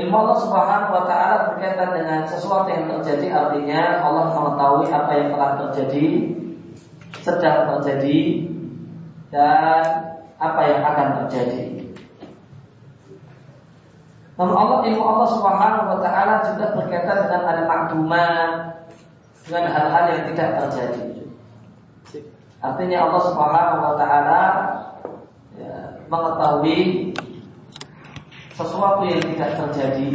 Ilmu Allah Subhanahu wa taala berkaitan dengan sesuatu yang terjadi artinya Allah mengetahui apa yang telah terjadi, sedang terjadi dan apa yang akan terjadi. Namun Allah ilmu Allah Subhanahu wa taala juga berkaitan dengan al-ma'dumat dengan hal-hal yang tidak terjadi. Artinya Allah Subhanahu wa taala ya, mengetahui sesuatu yang tidak terjadi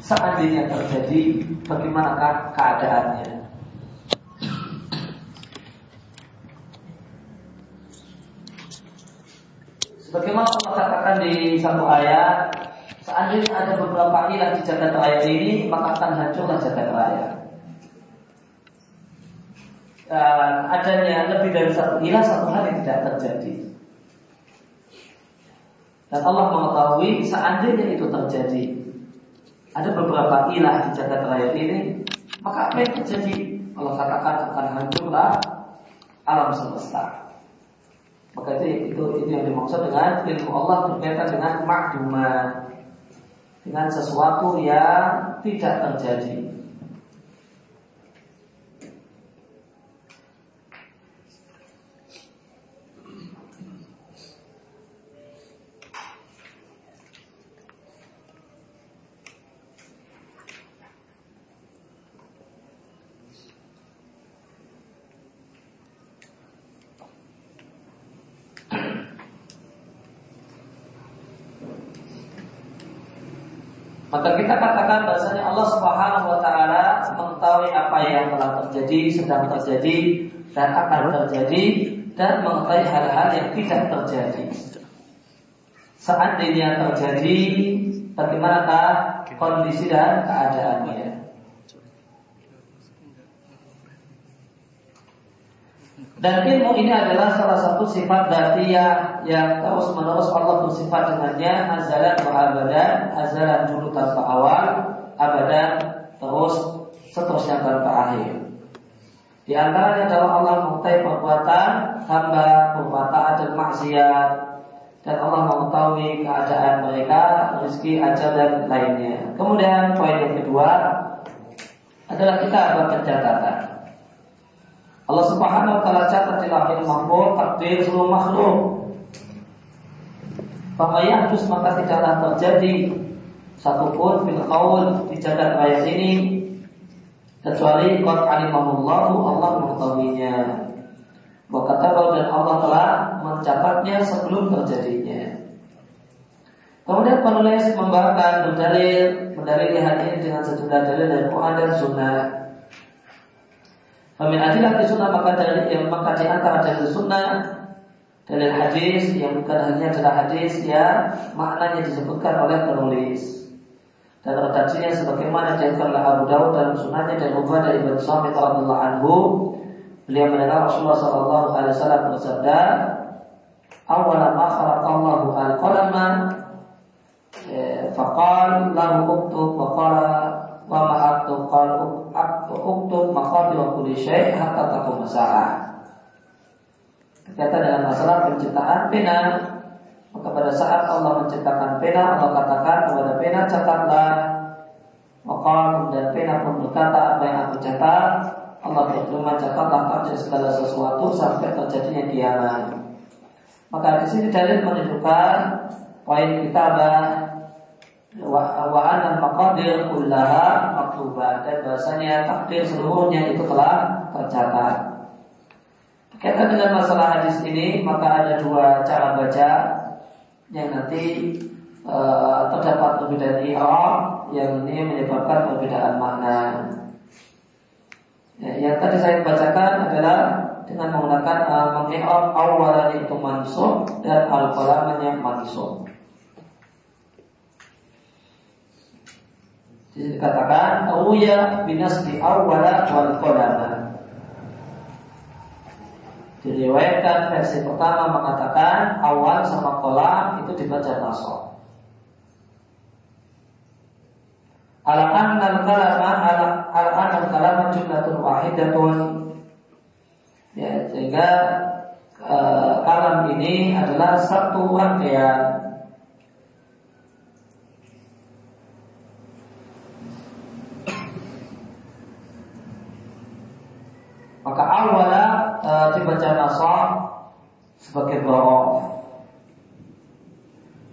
seandainya terjadi bagaimanakah keadaannya Sebagaimana Allah katakan di satu ayat, seandainya ada beberapa ilah di jagat raya ini, maka akan hancurlah jagat raya. Dan adanya lebih dari satu ilah, satu yang tidak terjadi. Dan Allah mengetahui seandainya itu terjadi ada beberapa ilah di jagat raya ini, maka apa yang terjadi? Allah katakan akan hancurlah alam semesta. Maka itu, itu, itu yang dimaksud dengan ilmu Allah berkaitan dengan makdumat dengan sesuatu yang tidak terjadi. Maka kita katakan bahasanya Allah Subhanahu wa taala mengetahui apa yang telah terjadi, sedang terjadi dan akan terjadi dan mengetahui hal-hal yang tidak terjadi. Seandainya terjadi, bagaimanakah kondisi dan keadaannya? Dan ilmu ini adalah salah satu sifat datiyah yang terus menerus Allah bersifat dengannya azalan wa abadan, azalan dulu tanpa awal, abadan terus seterusnya tanpa akhir. Di antaranya adalah Allah mengetahui perbuatan hamba, perbuatan dan maksiat dan Allah mengetahui keadaan mereka, rezeki, ajal dan lainnya. Kemudian poin yang kedua adalah kita buat pencatatan. Allah Subhanahu wa taala catat di lahir mahfuz takdir seluruh makhluk. Pakaian terus maka tidaklah terjadi satupun fil qaul di jagat raya ini kecuali qad alimahullahu Allah mengetahuinya. Wa kataba dan Allah telah mencatatnya sebelum terjadinya. Kemudian penulis membawakan berdalil mendalili hal ini dengan sejumlah dalil dari Quran dan Sunnah. Famin adilah di sunnah maka dari yang maka di antara dalil sunnah dalil hadis yang bukan hanya adalah hadis yang maknanya disebutkan oleh penulis dan redaksinya sebagaimana diatur oleh Abu Dawud dalam sunnahnya dan Ubadah ibn Samit radhiyallahu anhu beliau mendengar Rasulullah sallallahu alaihi wasallam bersabda awal ma khalaqallahu al-qalama eh, faqal lahu uktub wa qala wa ma aktub qala uktub maqadir kulli syai' hatta taqum sa'ah. Berkaitan dengan masalah penciptaan pena, maka pada saat Allah menciptakan pena, Allah katakan kepada pena catatlah. Maka dan pena pun berkata apa yang aku catat, Allah berfirman catatlah pada segala sesuatu sampai terjadinya kiamat. Maka di sini dalil menunjukkan poin kitabah wa anal maqadir kullaha maktubah dan bahasanya takdir seluruhnya itu telah tercatat. Berkaitan dengan masalah hadis ini, maka ada dua cara baca yang nanti e, terdapat perbedaan i'rab yang ini menyebabkan perbedaan makna. Ya, yang tadi saya bacakan adalah dengan menggunakan uh, mengi'rab awalan itu mansub dan al-qalamannya mansub. dikatakan Uya binas di awwala wal qadama. Diriwayatkan versi pertama mengatakan awal sama kolam itu dibaca nasab. Al-an al-kalama al-an al-kalama jumlatun wahidatun ya, sehingga e, kalam ini adalah satu rangkaian dibaca nasab sebagai borof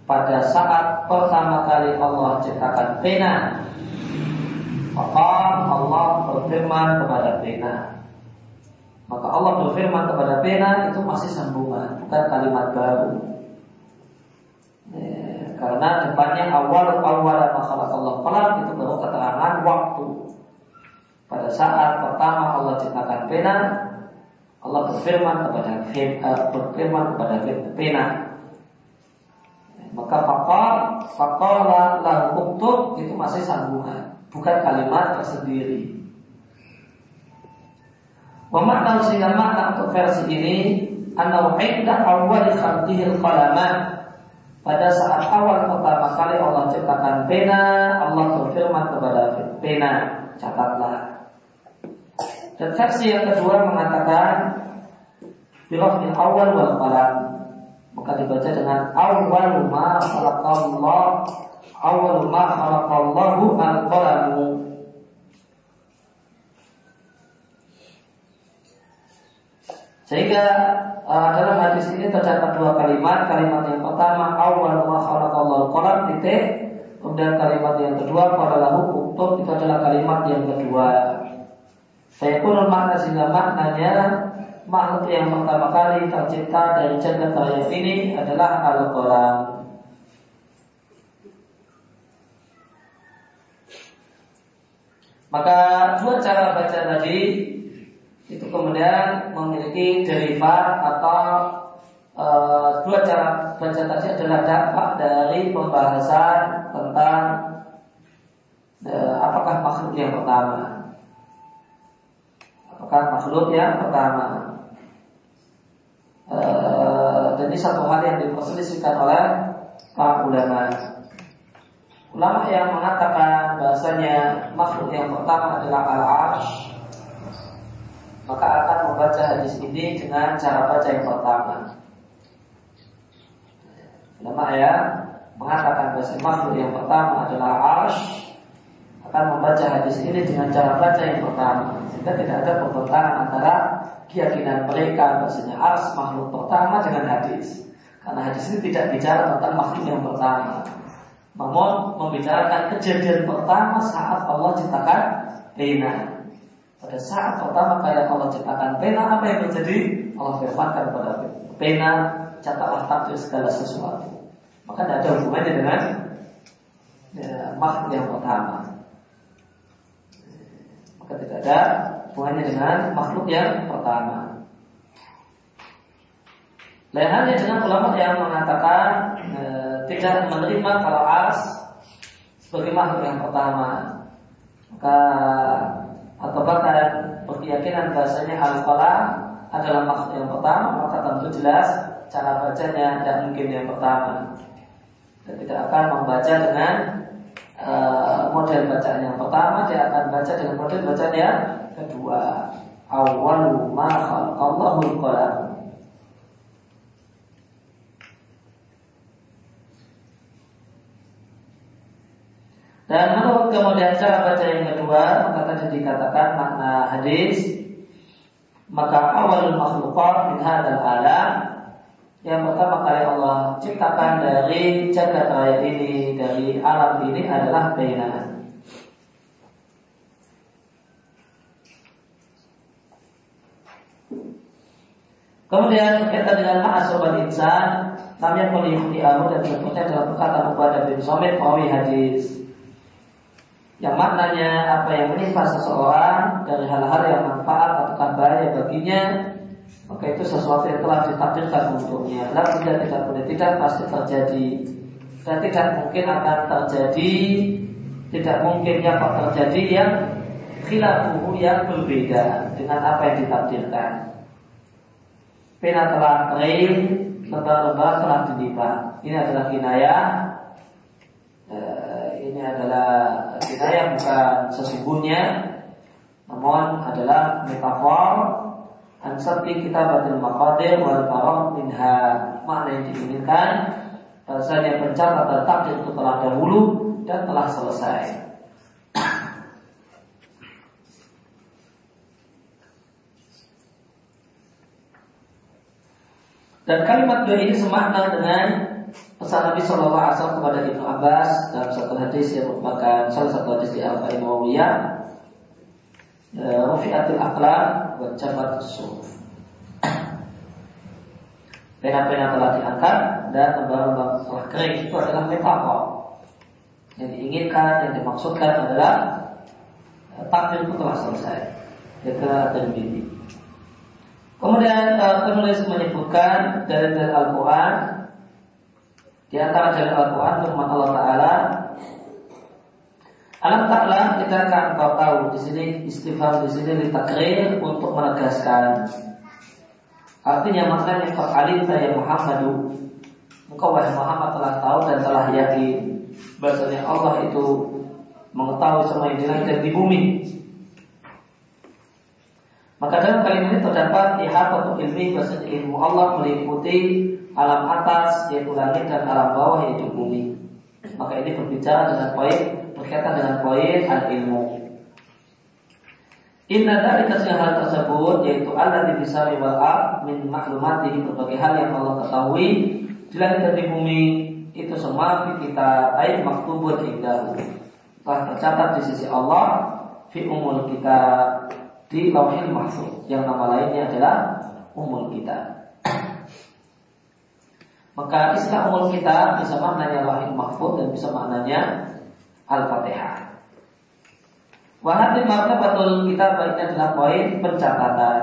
pada saat pertama kali Allah pena maka Allah berfirman kepada pena maka Allah berfirman kepada pena itu masih sambungan bukan kalimat baru. Ya, karena depannya awal awal masalah Allah pelan itu baru keterangan waktu. Pada saat pertama Allah ciptakan pena Allah berfirman kepada eh, berfirman kepada pena maka fakal, fakala lahu uktub itu masih sambungan, bukan kalimat tersendiri. Memakna sehingga makna untuk versi ini Anau inda awal khalqihil qalaman Pada saat awal pertama kali Allah ciptakan pena Allah berfirman kepada pena Catatlah. Dan versi yang kedua mengatakan Birafil awal wal maka dibaca dengan awal ma khalaqallah awal ma khalaqallahu al-qalamu sehingga uh, dalam hadis ini terdapat dua kalimat. Kalimat yang pertama awal ma khalaqallahu al-qalam titik. Kemudian kalimat yang kedua pada lahu uktub itu adalah kalimat yang kedua. Saya pun makna sehingga maknanya makhluk yang pertama kali tercipta dari jagat raya ini adalah Al-Quran. Maka dua cara baca tadi itu kemudian memiliki derivat atau e, dua cara baca tadi adalah dampak dari pembahasan tentang e, apakah makhluk yang pertama. Apakah makhluk yang pertama? Eh, dan ini satu hal yang diperselisihkan oleh para ulama. Ulama yang mengatakan bahasanya makhluk yang pertama adalah al-arsh maka akan membaca hadis ini dengan cara baca yang pertama. Ulama ya mengatakan bahasa makhluk yang pertama adalah arsh akan membaca hadis ini dengan cara baca yang pertama sehingga tidak ada pertentangan antara keyakinan mereka bahasanya ars makhluk pertama dengan hadis. Karena hadis ini tidak bicara tentang makhluk yang pertama. Namun membicarakan kejadian pertama saat Allah ciptakan pena. Pada saat pertama kali Allah ciptakan pena, apa yang terjadi? Allah firmankan kepada pena, catatlah takdir segala sesuatu. Maka tidak ada hubungannya dengan ya, makhluk yang pertama. Maka tidak ada hubungannya dengan makhluk yang pertama. Lain halnya dengan ulama yang mengatakan e, tidak menerima kalau as sebagai makhluk yang pertama, maka atau bahkan berkeyakinan bahasanya al adalah makhluk yang pertama, maka tentu jelas cara bacanya tidak mungkin yang pertama. Dan tidak akan membaca dengan uh, model bacaan yang pertama, dia akan baca dengan model bacaan yang kedua awal ma khalaqallahu qalam Dan menurut kemudian cara baca yang kedua maka tadi dikatakan makna hadis maka awal makhlukat min hadzal alam yang pertama kali Allah ciptakan dari jagat raya ini dari alam ini adalah bainah Kemudian berkaitan dengan ma'asobat insan Namanya amu dan berikutnya dalam perkataan Ubadah bin Somit Perawi hadis. Yang maknanya apa yang menimpa seseorang Dari hal-hal yang manfaat atau bahaya baginya Maka itu sesuatu yang telah ditakdirkan untuknya. Lalu tidak tidak boleh tidak pasti terjadi. Dan tidak mungkin akan terjadi Tidak mungkin dapat terjadi yang Khilafuhu yang berbeda Dengan apa yang ditakdirkan Pena telah kering, lembar-lembar telah dilipat. Ini adalah kinayah. Eh, ini adalah kinayah bukan sesungguhnya, namun adalah metafor. Ansati kita batin maqadir wal farah minha makna yang diinginkan bahasanya pencatatan takdir itu telah dahulu dan telah selesai. Dan kalimat doa ini semakna dengan pesan Nabi Wasallam kepada Ibnu Abbas dalam satu hadis yang merupakan salah satu hadis di Al-Qaim Nawawiyah Rufiatul Aqlam wa Suf Pena-pena telah diangkat dan lembaga telah kering. Itu adalah metafor. Yang diinginkan, yang dimaksudkan adalah eh, takdir itu telah selesai. Deklarasi dan mimpi Kemudian uh, penulis menyebutkan dari dari Al-Quran. Di antara dari Al-Quran firman Allah Taala Alam ta'lam kita akan kau tahu di sini istighfar di sini ditakrir untuk menegaskan. Artinya maknanya alim saya Muhammadu. Engkau wahai Muhammad telah tahu dan telah yakin bahasanya Allah itu mengetahui semua yang di langit dan di bumi maka dalam kalimat ini terdapat ihatatul ilmi bahasa ilmu Allah meliputi alam atas yaitu langit dan alam bawah yaitu bumi. Maka ini berbicara dengan poin berkaitan dengan poin al ilmu. Inna dari hal tersebut yaitu Allah di bisa wal min maklumati berbagai hal yang Allah ketahui di langit dan di bumi itu semua kita ayat maktubun indahu telah tercatat di sisi Allah fi umul kita di lauhil mahfud yang nama lainnya adalah umul kita. Maka istilah umul kita bisa maknanya lauhil mahfud dan bisa maknanya al-fatihah. Wahati martabatul kita baiknya adalah poin pencatatan.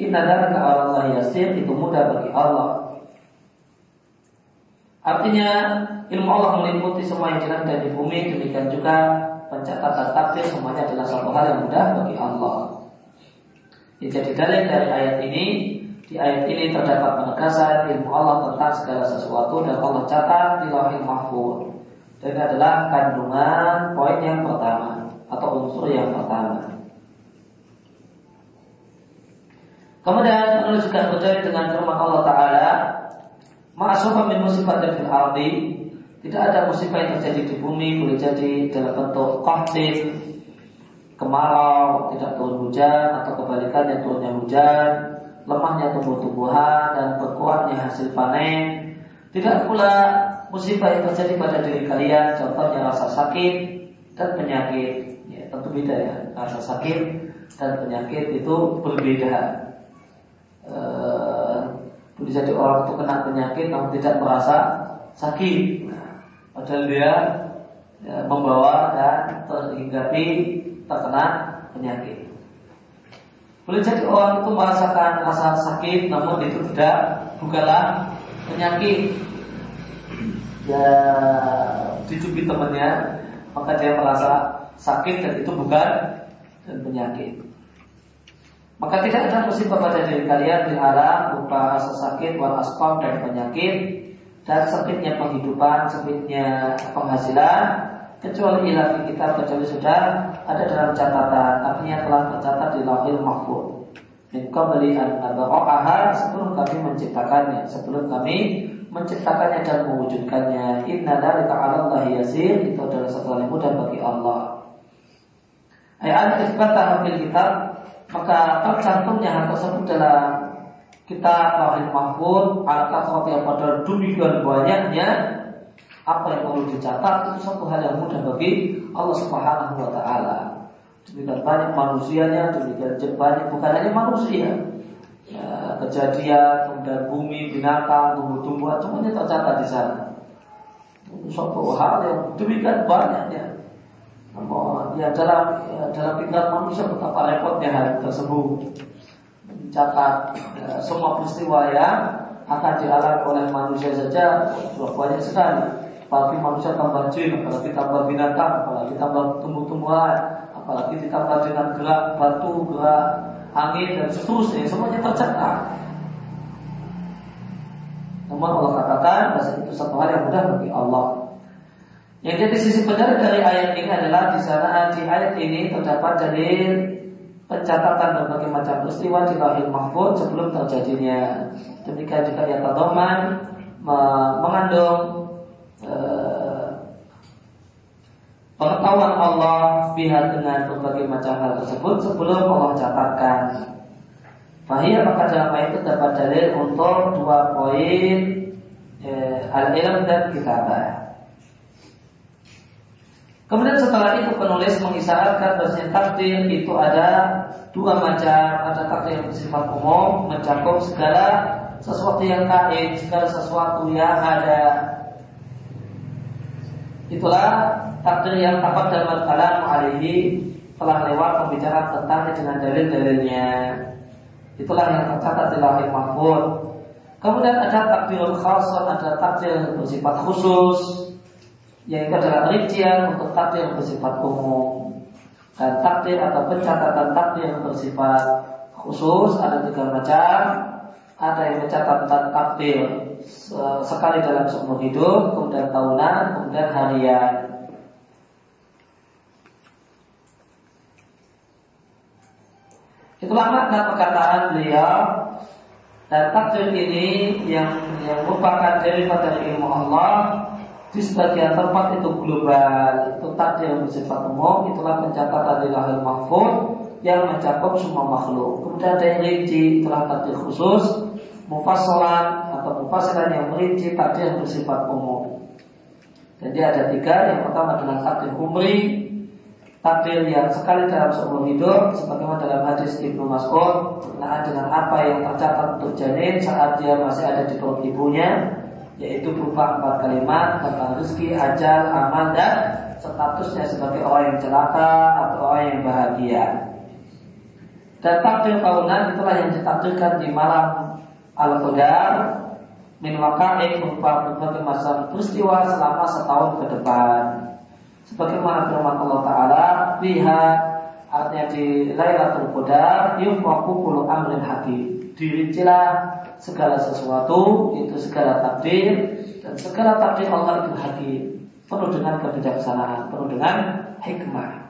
Inna dalika Allah yasir itu mudah bagi Allah. Artinya ilmu Allah meliputi semua yang jalan dan di bumi demikian juga pencatatan takdir semuanya adalah satu hal yang mudah bagi Allah. Jadi dalil dari ayat ini di ayat ini terdapat penegasan ilmu Allah tentang segala sesuatu dan Allah catat di lauhil mahfud. Dan adalah kandungan poin yang pertama atau unsur yang pertama. Kemudian penulis juga dengan firman Allah Taala, Ma'asufah min musibah fil ardi Tidak ada musibah yang terjadi di bumi Boleh jadi dalam bentuk qahdin kemarau, tidak turun hujan atau kebalikannya turunnya hujan, lemahnya tumbuh-tumbuhan dan berkurangnya hasil panen. Tidak pula musibah yang terjadi pada diri kalian, contohnya rasa sakit dan penyakit. Ya, tentu beda ya, rasa sakit dan penyakit itu berbeda. Eh, boleh jadi orang itu kena penyakit namun tidak merasa sakit. Nah, padahal dia ya, membawa dan terhinggapi terkena penyakit. Boleh jadi orang itu merasakan rasa sakit namun itu tidak bukanlah penyakit. Ya dicubit temannya maka dia merasa sakit dan itu bukan dan penyakit. Maka tidak ada musibah pada diri kalian di arah berupa rasa sakit, wal asqam dan penyakit dan sempitnya penghidupan, sempitnya penghasilan kecuali ilahi kita kecuali sudah ada dalam catatan artinya telah tercatat di lahir mahfud min qabli an nabra'aha sebelum kami menciptakannya sebelum kami menciptakannya dan mewujudkannya. Inna dzalika 'ala Allah yasir itu adalah hal yang mudah bagi Allah. Ayat isbatah fil kitab maka tercantumnya hal tersebut dalam kitab lahir mahfud al-kasrat yang pada demikian banyaknya apa yang perlu dicatat itu satu hal yang mudah bagi Allah Subhanahu wa taala. Demikian banyak manusianya, demikian banyak bukan hanya manusia. Ya, kejadian, kemudian bumi, binatang, tumbuh-tumbuhan semuanya tercatat di sana. Suatu hal yang demikian banyaknya. Namun ya dalam ya, dalam pikiran manusia betapa repotnya hal tersebut mencatat ya, semua peristiwa yang akan dialami oleh manusia saja banyak sekali apalagi manusia tambah jin, apalagi tambah binatang, apalagi tambah tumbuh-tumbuhan, apalagi ditambah dengan gerak batu, gerak angin dan seterusnya, semuanya tercatat. Namun Allah katakan bahasa itu satu hal yang mudah bagi Allah. Yang jadi sisi benar dari ayat ini adalah di sana di ayat ini terdapat dari pencatatan berbagai macam peristiwa di lahir mahfud sebelum terjadinya. Demikian juga yang terdoman mengandung Eh, pengetahuan Allah pihak dengan berbagai macam hal tersebut sebelum Allah catatkan. Fahiyah maka dalam itu dapat dalil untuk dua poin eh, al-ilm dan kitabah. Kemudian setelah itu penulis mengisyaratkan bahwa takdir itu ada dua macam, ada takdir yang bersifat umum, mencakup segala sesuatu yang kait, segala sesuatu yang ada. Itulah takdir yang dapat dalam kalam alaihi telah lewat pembicaraan tentangnya dengan dalil-dalilnya. Itulah yang tercatat di lahir mahfud. Kemudian ada takdir khas, ada takdir bersifat khusus, yaitu adalah rincian untuk takdir bersifat umum. Dan takdir atau pencatatan takdir bersifat khusus ada tiga macam. Ada yang mencatat takdir sekali dalam seumur hidup, kemudian tahunan, kemudian harian. Itulah makna perkataan beliau dan takdir ini yang yang merupakan daripada ilmu Allah di sebagian tempat itu global, itu takdir bersifat umum, itulah pencatatan di lahir mahfud yang mencakup semua makhluk. Kemudian ada yang rinci, itulah takdir khusus, mufasalan atau mufasalan yang merinci takdir bersifat umum. Jadi ada tiga, yang pertama adalah takdir umri, takdir yang sekali dalam seumur hidup sebagaimana dalam hadis Ibnu Mas'ud berkenaan dengan apa yang tercatat untuk janin saat dia masih ada di perut ibunya yaitu berupa empat kalimat tentang rezeki, ajal, amal dan statusnya sebagai orang yang celaka atau orang yang bahagia. Dan takdir tahunan itulah yang ditakdirkan di malam Al-Qadar min waqa'i berupa berbagai macam peristiwa selama setahun ke depan. Sebagaimana firman Allah Taala, "Fiha" artinya di Lailatul Qadar yufraqu kullu amrin hakim. Dirincilah segala sesuatu itu segala takdir dan segala takdir Allah itu hakim penuh dengan kebijaksanaan penuh dengan hikmah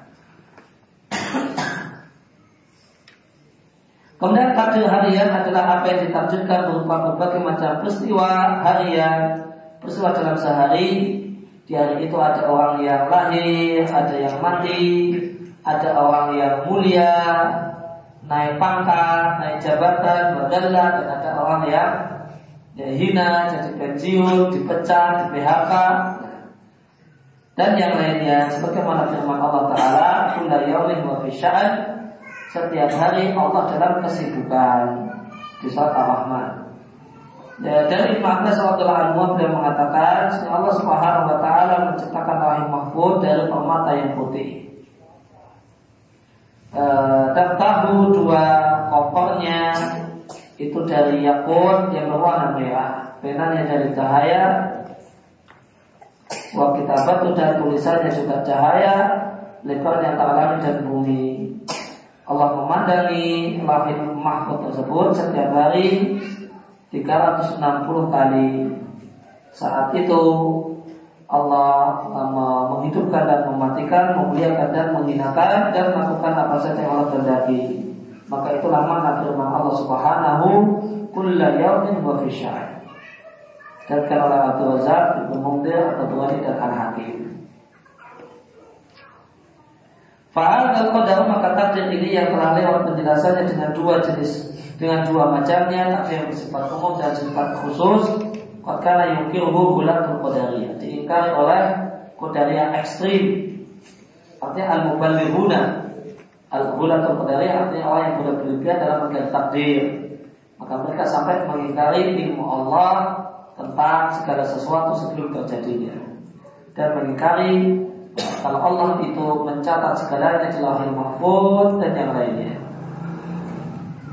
Kemudian takdir harian adalah apa yang ditakdirkan berupa berbagai macam peristiwa harian, peristiwa dalam sehari, di hari itu ada orang yang lahir, ada yang mati, ada orang yang mulia, naik pangkat, naik jabatan, bergelar, dan ada orang yang ya, hina, jadi pensiun, dipecat, di PHK, dan yang lainnya. Sebagaimana firman Allah Taala, "Kulla yaumin wa Setiap hari Allah dalam kesibukan di surat Ar-Rahman. Ya, dari Abbas radhiyallahu anhu beliau mengatakan, Allah Subhanahu wa taala menciptakan rahim mahfud dari permata yang putih. E, dan tahu dua kopernya itu dari yakut yang berwarna merah, penanya dari cahaya, Wa kitabat dan tulisannya juga cahaya, lebarnya antara langit dan bumi. Allah memandangi lahir mahfud tersebut setiap hari 360 kali. Saat itu Allah menghidupkan dan mematikan, memuliakan dan menghinakan dan melakukan apa saja yang Allah kehendaki. Maka itulah makna firman Allah Subhanahu kulla yaumin wa fi Dan oleh Abdul Razak, Ibnu Mundir, atau Tuhan dan. Fahal al qadar maka takdir ini yang telah lewat penjelasannya dengan dua jenis. Dengan dua macamnya takdir yang bersifat umum dan bersifat khusus. Karena yungkirhu gulatul qadariyah diingkari oleh qadariyah ekstrim. Artinya al-muballighuna. Al-gulatul qadariyah artinya orang yang sudah berlebihan dalam mengingkari takdir. Maka mereka sampai mengingkari ilmu Allah tentang segala sesuatu sebelum terjadinya. Dan mengingkari kalau Allah itu mencatat segalanya di lahir mahfud dan yang lainnya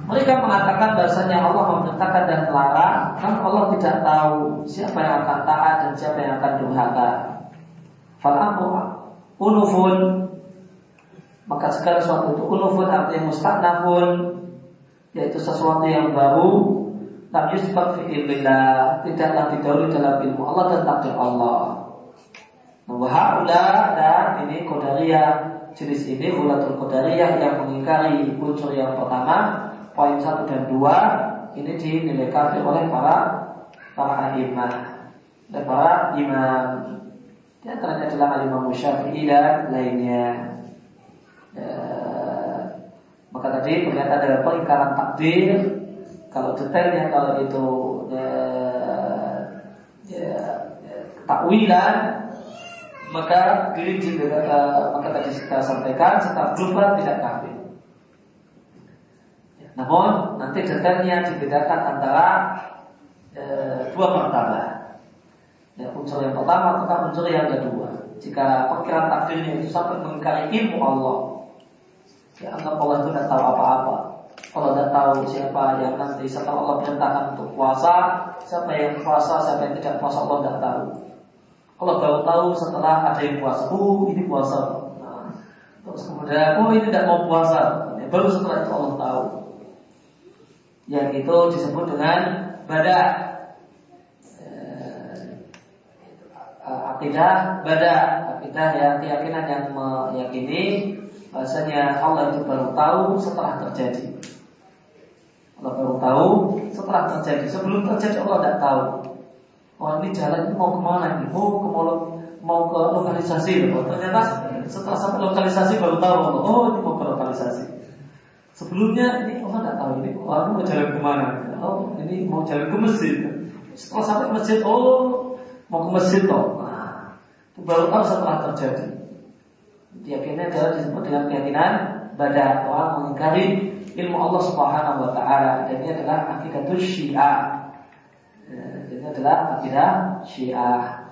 mereka mengatakan bahasanya Allah memerintahkan dan melarang, kan Allah tidak tahu siapa yang akan taat dan siapa yang akan durhaka. Falamru unufun maka segala sesuatu itu unufun artinya mustaqnafun yaitu sesuatu yang baru tak yusbat fi ilmillah tidaklah didahului dalam ilmu Allah dan takdir Allah. Wahaulah dan ini kodaria jenis ini ulatul kodaria yang mengingkari unsur yang pertama poin satu dan dua ini dinilai kafir oleh para para imam dan para imam. Di antaranya adalah Imam Syafi'i dan lainnya. Ya, Maka tadi berkaitan dengan pengingkaran takdir, kalau detailnya kalau itu ya, ya, ya, takwilan, maka dirinci uh, maka tadi kita sampaikan secara global tidak kafir. Ya, namun nanti detailnya dibedakan antara e, dua martabat. Ya, unsur yang pertama atau unsur yang kedua. Jika perkiraan takdirnya itu sampai mengingkari ilmu Allah, ya anggap Allah itu tidak tahu apa-apa. Allah tidak tahu siapa yang nanti setelah Allah perintahkan untuk puasa, siapa yang puasa, siapa yang tidak puasa Allah tidak tahu. Allah baru tahu setelah ada yang puasa. Oh ini puasa. Nah, terus kemudian oh ini tidak mau puasa. Ya, baru setelah itu Allah tahu. Yang itu disebut dengan badak akidah bada akidah yang keyakinan yang meyakini bahasanya Allah itu baru tahu setelah terjadi Allah baru tahu setelah terjadi sebelum terjadi Allah tidak tahu oh ini jalan ini mau ke mana ini? Oh ke mau, mau ke lokalisasi oh, ternyata setelah sampai lokalisasi baru tahu oh ini mau ke lokalisasi. Sebelumnya ini Allah tidak tahu ini oh, mau jalan ke mana? Oh ini mau jalan ke masjid. Setelah sampai ke masjid oh mau ke masjid loh baru tahu setelah terjadi. Keyakinan adalah disebut dengan keyakinan pada orang mengingkari ilmu Allah Subhanahu wa taala. Dan ini adalah akidah Syiah. Adalah akidah Syiah.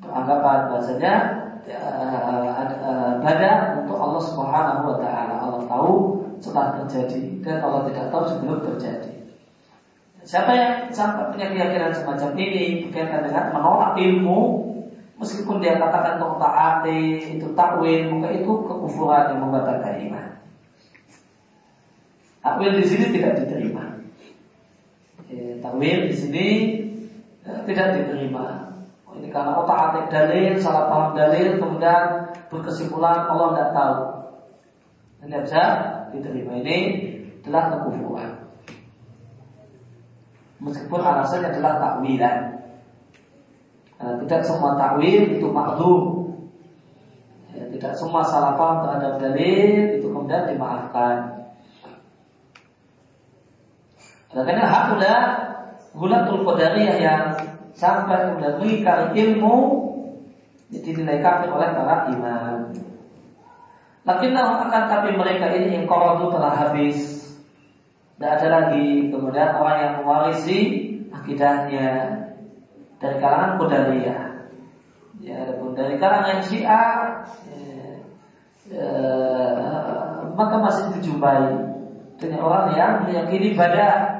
Anggapan bahasanya pada untuk Allah Subhanahu wa taala. Allah tahu setelah terjadi dan Allah tidak tahu sebelum terjadi. Siapa yang sampai punya keyakinan semacam ini berkaitan dengan menolak ilmu Meskipun dia katakan untuk taati itu takwil, maka itu kekufuran yang membatalkan iman. Takwil di sini tidak diterima. Takwil di sini eh, tidak diterima. Oh, ini karena otak atik dalil, salah paham dalil, kemudian berkesimpulan Allah tidak tahu. Ini bisa diterima. Ini adalah kekufuran. Meskipun alasannya adalah takwilan. Eh, tidak semua takwil itu makdum. Ya, tidak semua salah paham terhadap dalil itu kemudian dimaafkan. Karena hakulah gulatul qadariyah yang sampai kemudian mengikari ilmu dinilai kafir oleh para imam. Lakinnahu akan tapi mereka ini yang korban telah habis. Tidak ada lagi kemudian orang yang mewarisi akidahnya dari kalangan Qadariyah. Ya, adapun dari kalangan Syiah ya, ya, maka masih dijumpai dengan orang yang meyakini pada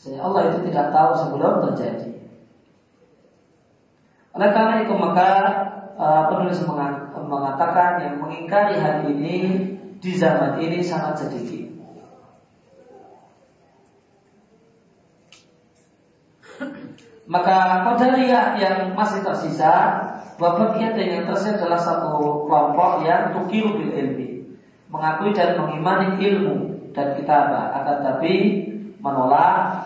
Misalnya Allah itu tidak tahu sebelum terjadi. Oleh karena itu maka uh, penulis mengatakan yang mengingkari hal ini di zaman ini sangat sedikit. Maka Qadariyah yang masih tersisa Bagian yang tersisa adalah satu kelompok yang tukiru bil ilmi Mengakui dan mengimani ilmu dan kitabah Akan tapi menolak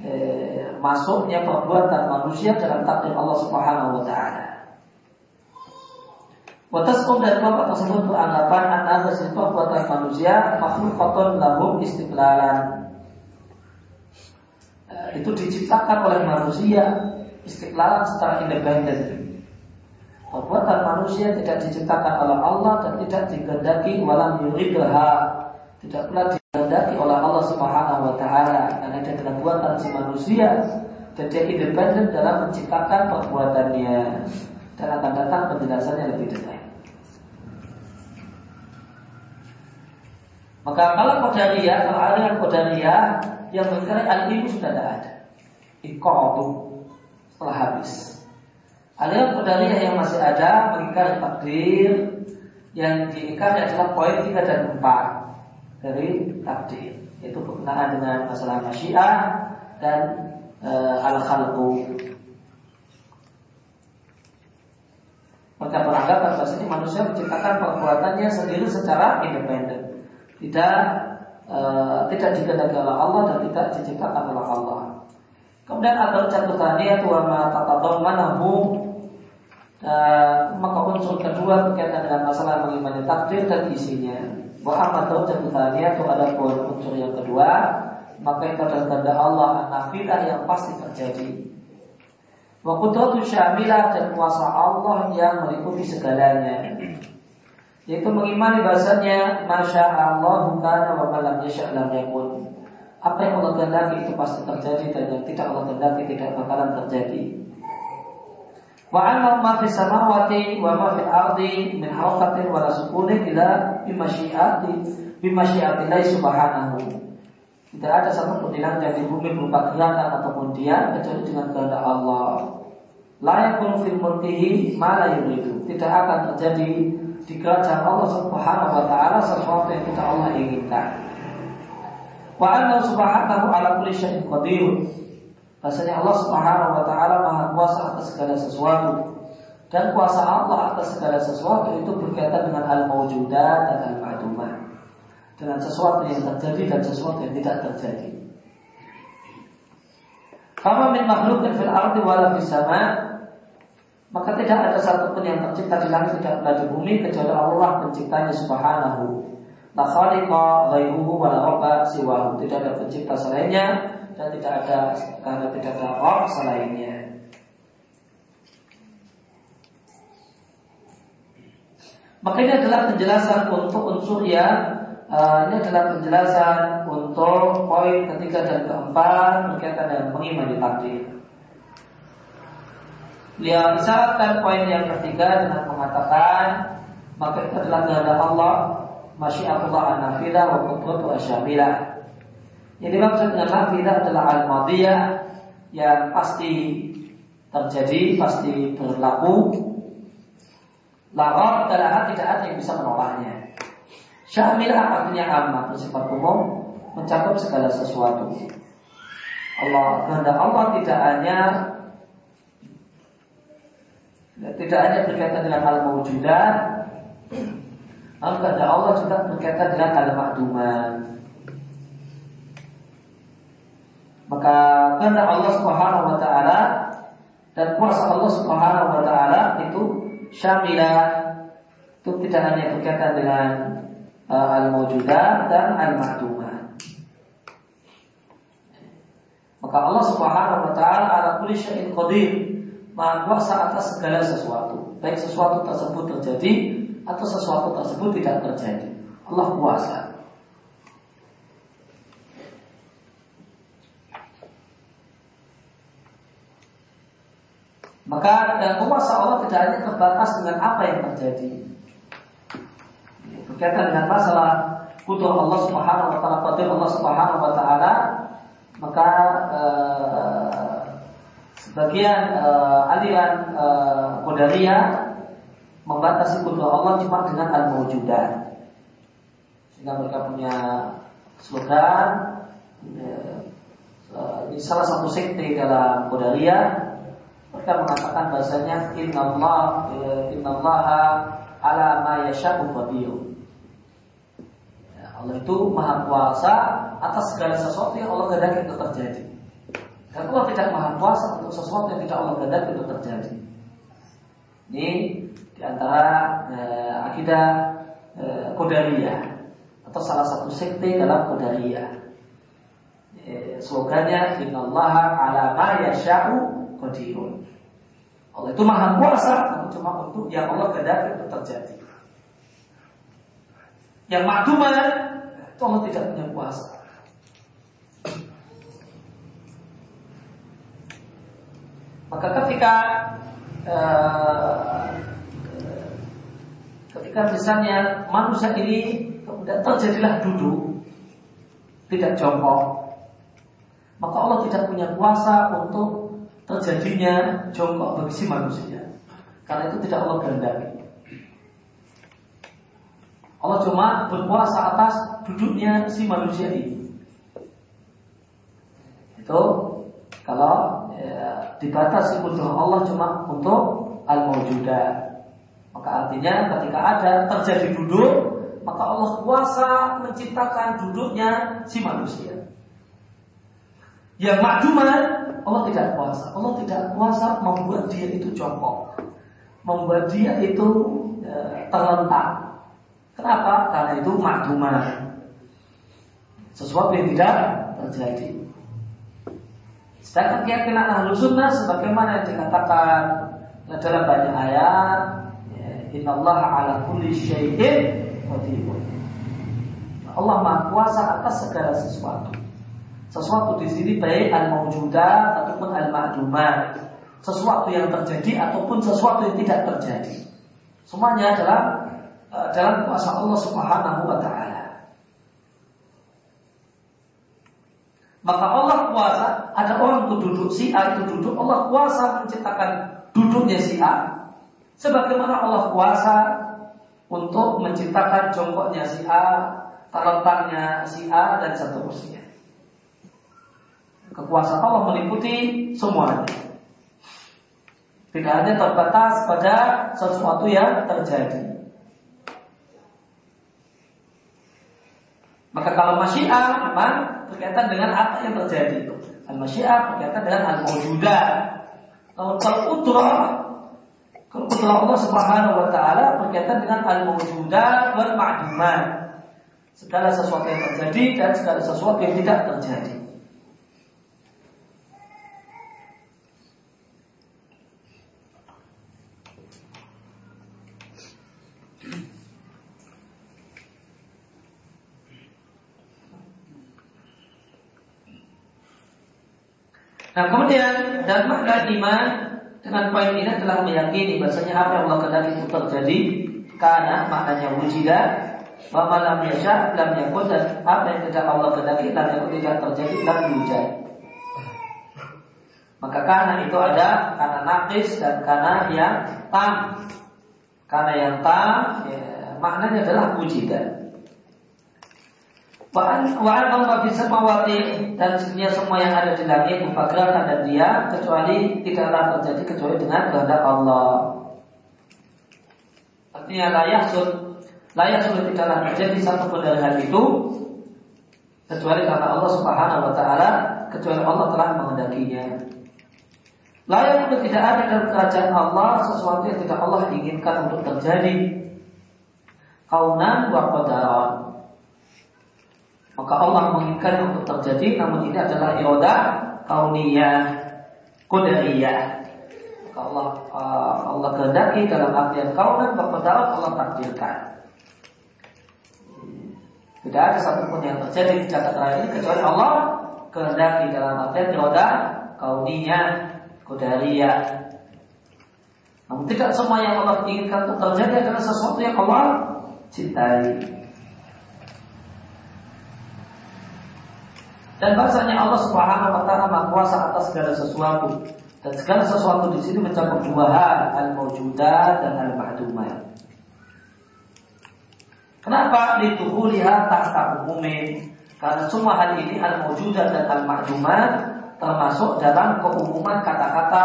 eh, masuknya perbuatan manusia dalam takdir Allah Subhanahu wa taala. Watasqum dan kelompok tersebut beranggapan anak perbuatan manusia makhluk kotor lahum istiqlalan itu diciptakan oleh manusia istiqlal secara independen. Perbuatan manusia tidak diciptakan oleh Allah dan tidak dikehendaki walam yuridha tidak pula dikehendaki oleh Allah Subhanahu wa taala karena itu adalah buatan si manusia dan dia independen dalam menciptakan perbuatannya dan akan datang penjelasannya lebih detail. Maka kalau kodaria, kalau aliran kodaria yang mengingkari al-ilmu sudah tidak ada. Iqadu setelah habis. Aliran Qadariyah yang masih ada mengingkari takdir yang diingkari adalah poin 3 dan 4 dari takdir. Itu berkenaan dengan masalah masyiah dan e, al-khalqu. Maka beranggapan bahasanya manusia menciptakan perbuatannya sendiri secara independen. Tidak e, tidak dikehendaki oleh Allah dan tidak diciptakan oleh Allah. Kemudian ada catatannya wa ma tatadammanahu maka unsur kedua berkaitan dengan masalah mengimani takdir dan isinya. Muhammad dan Tania itu ada poin unsur yang kedua maka itu adalah kehendak Allah nafilah yang pasti terjadi. Wa qudratu syamilah dan kuasa Allah yang meliputi segalanya. Yaitu mengimani bahasanya Masya Allah kana wa malam yasha lam yakun. Apa yang Allah kehendaki itu pasti terjadi dan yang tidak Allah kehendaki tidak bakalan terjadi. Wa anna ma fi samawati wa ma fil ardi min harakatin wa sukunin ila bimasyiati bimasyiatillahi subhanahu. Tidak ada satu pun langit di bumi berupa gerakan ataupun diam kecuali dengan kehendak Allah. Layak pun fil mulkihi mana itu tidak akan terjadi di kerajaan Allah Subhanahu wa taala sesuatu yang tidak Allah inginkan. Wa anna subhanahu ala kulli syai'in. Bahasanya Allah Subhanahu wa taala Maha kuasa atas segala sesuatu. Dan kuasa Allah atas segala sesuatu itu berkaitan dengan al-mawjudat dan al-ma'dumat. Dengan sesuatu yang terjadi dan sesuatu yang tidak terjadi. Kama min makhlukin fil ardi wala sama maka tidak ada satupun yang tercipta di langit tidak ada di bumi kecuali Allah penciptanya subhanahu. La khaliqa ghairuhu wa la siwahu. Tidak ada pencipta selainnya dan tidak ada karena tidak ada roh selainnya. Maka ini adalah penjelasan untuk unsur yang uh, ini adalah penjelasan untuk poin ketiga dan keempat berkaitan dengan mengimani takdir. Beliau misalkan poin yang ketiga dengan mengatakan maka itu adalah kehendak Allah masyiatullah an-nafidah wa qudratu asyamilah. Yang dimaksud dengan nafidah adalah al-madiyah yang pasti terjadi, pasti berlaku. Larab adalah tidak ada yang bisa menolaknya. Syamilah artinya amat bersifat umum mencakup segala sesuatu. Allah kehendak Allah tidak hanya tidak hanya berkaitan dengan hal mewujudan, namun kehendak Allah juga berkaitan dengan hal makduman. Maka kehendak Allah Subhanahu wa taala dan kuasa Allah Subhanahu wa taala itu syamilah itu tidak hanya berkaitan dengan uh, al-mawjudat dan al-ma'dumat. Maka Allah Subhanahu wa taala ala kulli syai'in qadir, Maha kuasa atas segala sesuatu, baik sesuatu tersebut terjadi atau sesuatu tersebut tidak terjadi. Allah kuasa. Maka dan kuasa Allah tidak hanya terbatas dengan apa yang terjadi. Berkaitan dengan masalah kudur Allah Subhanahu wa taala, qadir Allah Subhanahu wa taala, maka eh, sebagian eh, aliran eh, membatasi kudur Allah cuma dengan al-mawjudat. Sehingga mereka punya slogan eh, ini salah satu sekte dalam Qadariyah mereka mengatakan bahasanya innallah innallaha ala ma yasha'u qadir. Ya, Allah itu maha kuasa atas segala sesuatu yang Allah kehendaki itu terjadi. Dan Allah tidak maha kuasa untuk sesuatu yang tidak Allah kehendaki itu terjadi. Ini di antara eh, akidah eh, atau salah satu sekte dalam Qadariyah. Eh, slogannya innallaha ala ma yasha'u qadirun. Allah itu maha kuasa cuma untuk yang Allah kehendaki itu terjadi. Yang makduman itu Allah tidak punya kuasa. Maka ketika uh, ketika misalnya manusia ini kemudian terjadilah duduk tidak jongkok maka Allah tidak punya kuasa untuk terjadinya jongkok bagi si manusia. Karena itu tidak Allah kehendaki. Allah cuma berkuasa atas duduknya si manusia ini. Itu kalau ya, dibatasi untuk Allah cuma untuk al-mawjudat. Maka artinya ketika ada terjadi duduk, maka Allah kuasa menciptakan duduknya si manusia. Yang makduman Allah tidak kuasa. Allah tidak kuasa membuat dia itu jongkok, membuat dia itu e, terlentang. Kenapa? Karena itu makdumah. Sesuatu yang tidak terjadi. Sedangkan keyakinan ahlu sunnah sebagaimana yang dikatakan dalam banyak ayat, ya, Inna Allah ala kulli syai'in Allah Maha Kuasa atas segala sesuatu. Sesuatu di sini baik al-mawjudat ataupun al-ma'dumat. Sesuatu yang terjadi ataupun sesuatu yang tidak terjadi. Semuanya adalah uh, dalam kuasa Allah Subhanahu wa taala. Maka Allah kuasa, ada orang itu duduk si A itu duduk, Allah kuasa menciptakan duduknya si A. Sebagaimana Allah kuasa untuk menciptakan jongkoknya si A, terlentangnya si A dan seterusnya. Kekuasaan Allah meliputi semuanya. Tidak hanya terbatas pada sesuatu yang terjadi. Maka kalau masyiah memang berkaitan dengan apa yang terjadi. Al-masyiah berkaitan dengan al-mawjudah. Kalau udrah udrah Allah Subhanahu wa taala berkaitan dengan al-mawjudah wal ma'dumat. Segala sesuatu yang terjadi dan segala sesuatu yang tidak terjadi. Nah kemudian iman dengan poin ini telah meyakini bahasanya apa yang Allah kehendaki itu terjadi karena maknanya wujidah wa malam yasha lam yakun dan apa yang tidak Allah kehendaki lam yakun tidak terjadi lam wujud. Maka karena itu ada karena nakis dan karena yang tam. Karena yang tam ya, maknanya adalah wujidah. Wa'an Allah bisa mawati dan sebenarnya semua yang ada di langit mempagarakan dan dia kecuali tidaklah terjadi kecuali dengan kehendak Allah. Artinya layak sur, layak sur tidaklah terjadi satu pun dari hal itu kecuali karena Allah Subhanahu Wa Taala kecuali Allah telah menghendakinya. Layak untuk tidak ada dalam kerajaan Allah sesuatu yang tidak Allah inginkan untuk terjadi. Kaunan wa qadaran maka Allah menginginkan untuk terjadi namun ini adalah iroda kauniyah kudariyah maka Allah uh, Allah kehendaki dalam artian kaunan berpendapat Allah takdirkan. Tidak ada satupun yang terjadi di catatan ini kecuali Allah kehendaki dalam artian iroda kauniyah kudariyah namun tidak semua yang Allah inginkan untuk terjadi adalah sesuatu yang Allah cintai. Dan bahasanya Allah Subhanahu wa taala Maha Kuasa atas segala sesuatu. Dan segala sesuatu di sini mencakup dua hal, al-mawjudat dan al-ma'dumat. Kenapa lihat tahta umumin? Karena semua hal ini al-mawjudat dan al-ma'dumat termasuk dalam keumuman kata-kata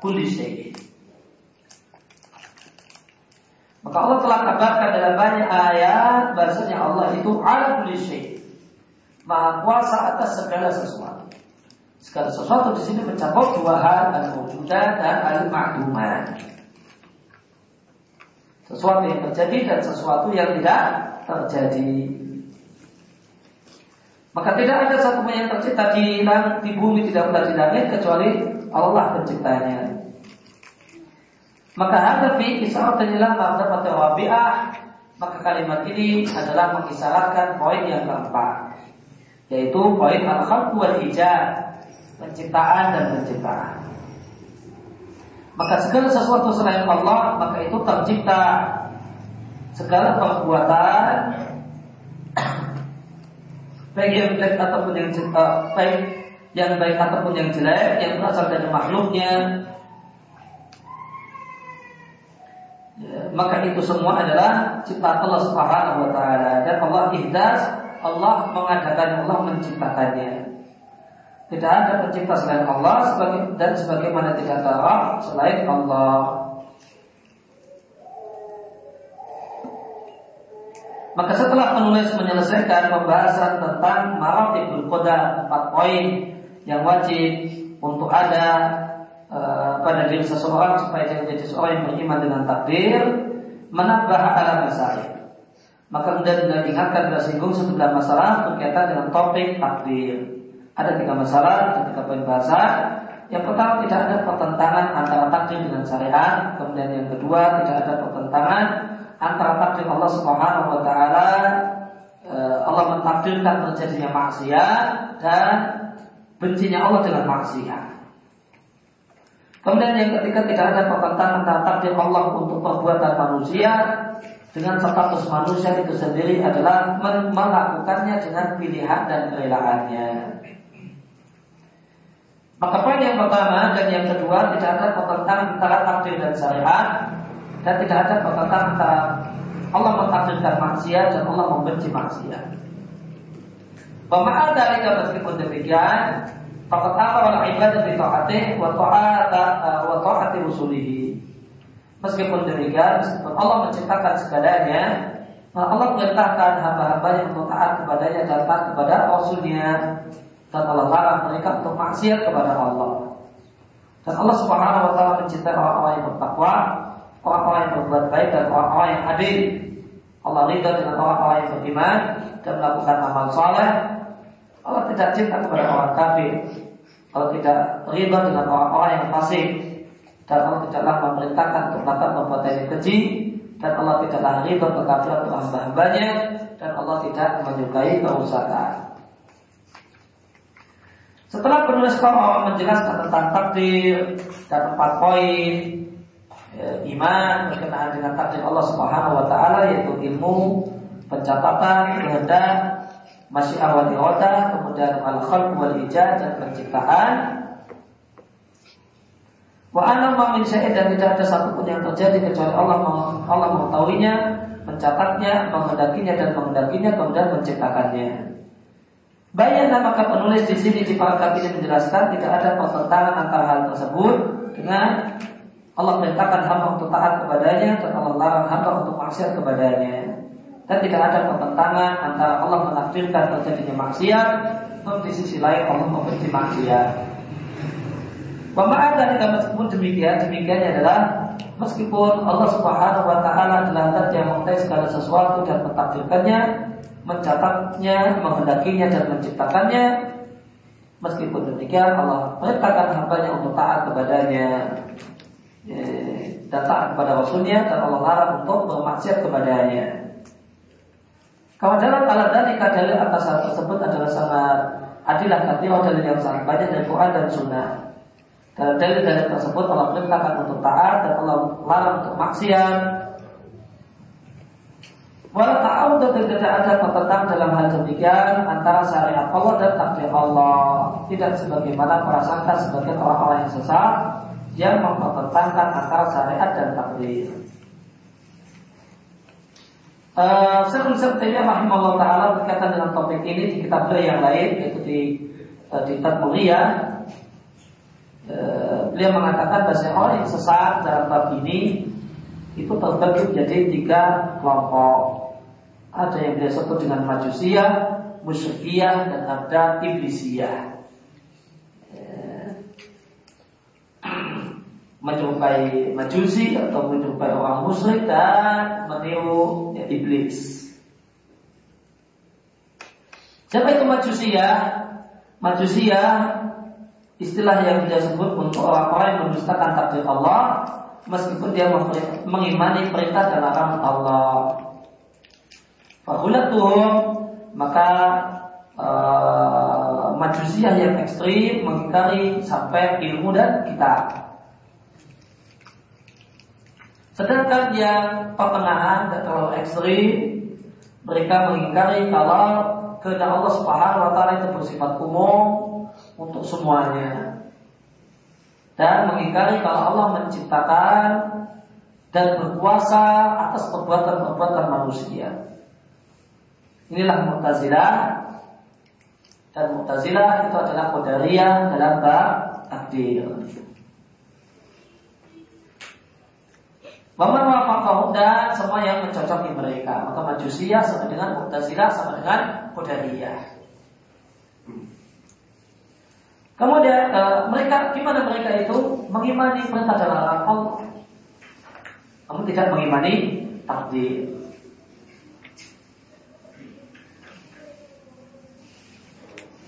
kulli Maka Allah telah kabarkan dalam banyak ayat bahasanya Allah itu ala kulli maha kuasa atas segala sesuatu. Segala sesuatu di sini mencakup dua hal al-mawjudat dan al-ma'dumat. Sesuatu yang terjadi dan sesuatu yang tidak terjadi. Maka tidak ada satu yang tercipta di, di bumi tidak pula di langit kecuali Allah penciptanya. Maka ada fi isyarat inilah mabda rabi'ah maka kalimat ini adalah mengisyaratkan poin yang keempat yaitu poin al-khalq wal penciptaan dan penciptaan. Maka segala sesuatu selain Allah maka itu tercipta. Segala perbuatan baik yang baik ataupun yang uh, baik yang baik ataupun yang jelek yang berasal dari makhluknya. Ya, maka itu semua adalah ciptaan Allah Subhanahu wa taala. Dan Allah ihdas Allah mengadakan Allah menciptakannya. Tidak ada pencipta selain Allah dan sebagaimana tidak ada selain Allah. Maka setelah penulis menyelesaikan pembahasan tentang maratibul qadar empat poin yang wajib untuk ada uh, pada diri seseorang supaya dia menjadi seorang yang beriman dengan takdir, menambah ala masalah Maka kemudian diingatkan kita singgung sejumlah masalah berkaitan dengan topik takdir. Ada tiga masalah, ada tiga poin bahasa. Yang pertama tidak ada pertentangan antara takdir dengan syariat. Kemudian yang kedua tidak ada pertentangan antara takdir Allah Subhanahu Wa Taala eh, Allah mentakdirkan terjadinya maksiat dan bencinya Allah dengan maksiat. Kemudian yang ketiga tidak ada pertentangan antara takdir Allah untuk perbuatan manusia dengan status manusia itu sendiri adalah melakukannya dengan pilihan dan kerelaannya. Maka poin yang pertama dan yang kedua tidak ada pertentangan antara takdir dan syariat dan tidak ada pertentangan antara Allah mentakdirkan maksiat dan Allah membenci maksiat. Pemahaman dari meskipun demikian, Fakat amar ibadah di taatih wa ta'ata wa ta'ati rusulihi. Meskipun demikian, meskipun Allah menciptakan segalanya, Allah perintahkan hamba-hambanya untuk taat kepadanya dan taat kepada Rasulnya dan Allah larang mereka untuk maksiat kepada Allah. Dan Allah Subhanahu wa taala mencintai orang-orang yang bertakwa, orang-orang yang berbuat baik dan orang-orang yang adil. Allah ridha dengan orang-orang yang beriman dan melakukan amal saleh Allah tidak cinta kepada orang kafir. Allah tidak riba dengan orang-orang yang fasik. Dan Allah tidaklah memerintahkan melakukan perbuatan yang keji. Dan Allah tidaklah riba kekafiran untuk hamba-hambanya. Dan Allah tidak menyukai kerusakan. Setelah penulis Allah menjelaskan tentang takdir dan empat poin ya, iman berkenaan dengan takdir Allah Subhanahu wa taala yaitu ilmu, pencatatan, kehendak, masih awal kemudian al khalq wal ijad dan penciptaan. Wa ana min dan tidak ada satupun yang terjadi kecuali Allah Allah mengetahuinya, mencatatnya, menghendakinya dan menghendakinya kemudian menciptakannya. Bayangkan maka penulis di sini di paragraf ini menjelaskan tidak ada pertentangan antara hal tersebut dengan Allah perintahkan hamba untuk taat kepadanya dan Allah larang hamba untuk maksiat kepadanya dan tidak ada pertentangan antara Allah menakdirkan terjadinya maksiat dan di sisi lain Allah membenci maksiat. Pemaaf dari meskipun demikian, demikiannya adalah meskipun Allah Subhanahu wa taala adalah zat yang segala sesuatu dan mentakdirkannya, mencatatnya, menghendakinya dan menciptakannya, meskipun demikian Allah perintahkan hambanya untuk taat kepadanya eh, dan taat kepada Rasulnya dan Allah larang untuk bermaksiat kepadanya. Kalau dalam alat dari dalil atas hal tersebut adalah sangat adilah kathirah dalil yang sangat banyak dari Quran dan Sunnah. Dalam dalil-dalil tersebut Allah perintahkan untuk taat dan Allah larang untuk maksiat. Walau tahu dan tidak ada pertentang dalam hal demikian antara syariat Allah dan takdir Allah. Tidak sebagaimana prasangka sebagian orang-orang yang sesat yang mempertentangkan antara syariat dan takdir. Uh, Syekh Taimiyah rahimahullah taala berkaitan dengan topik ini di kitab yang lain yaitu di uh, di Tadmuriyah beliau mengatakan bahwa orang yang sesat dalam bab ini itu terbagi menjadi tiga kelompok. Ada yang beliau sebut dengan majusiyah, musyrikiyah dan ada iblisiyah. menyerupai majusi atau menyerupai orang musyrik dan meniru ya, iblis. Siapa itu majusia? Majusia istilah yang dia sebut untuk orang-orang yang mendustakan takdir Allah meskipun dia mengimani perintah dan larangan Allah. Fahulatuhum maka uh, majusia yang ekstrim mengingkari sampai ilmu dan kitab. Sedangkan yang pertengahan dan terlalu ekstrim mereka mengingkari kalau kehendak Allah Subhanahu wa taala itu bersifat umum untuk semuanya. Dan mengingkari kalau Allah menciptakan dan berkuasa atas perbuatan-perbuatan manusia. Inilah Mu'tazilah dan Mu'tazilah itu adalah Qadariyah dalam bab takdir. Waman wafaqahu dan semua yang mencocoki mereka. Maka majusiyah sama dengan Mu'tazilah sama dengan Qadariyah. Kemudian uh, mereka gimana mereka itu mengimani perintah dan larangan Allah. Kamu tidak mengimani takdir.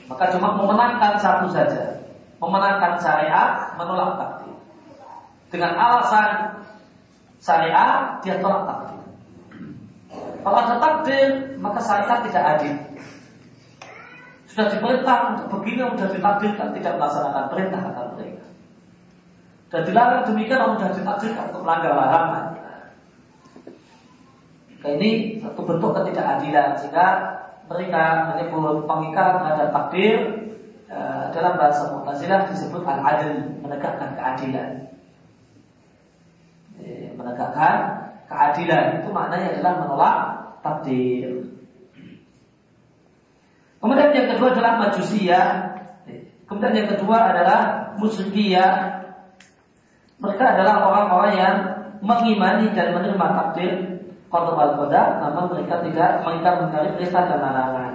Maka cuma memenangkan satu saja. Memenangkan syariat, menolak takdir. Dengan alasan syariat, dia tolak takdir. Kalau ada takdir, maka syariat tidak adil. Sudah diperintah untuk begini, sudah ditakdirkan tidak melaksanakan perintah kata mereka. Dan dilarang demikian, sudah ditakdirkan untuk melanggar larangan. Nah, ini satu bentuk ketidakadilan sehingga mereka menyebut pengingkaran terhadap takdir e, dalam bahasa Mu'tazilah disebut al-adil, menegakkan keadilan. E, menegakkan keadilan itu maknanya adalah menolak takdir. Kemudian yang kedua adalah majusiyah. Kemudian yang kedua adalah musyrikiyah. Mereka adalah orang-orang yang mengimani dan menerima takdir Qadar al-qadar namun mereka tidak mengingkar mengingkari perintah dan larangan.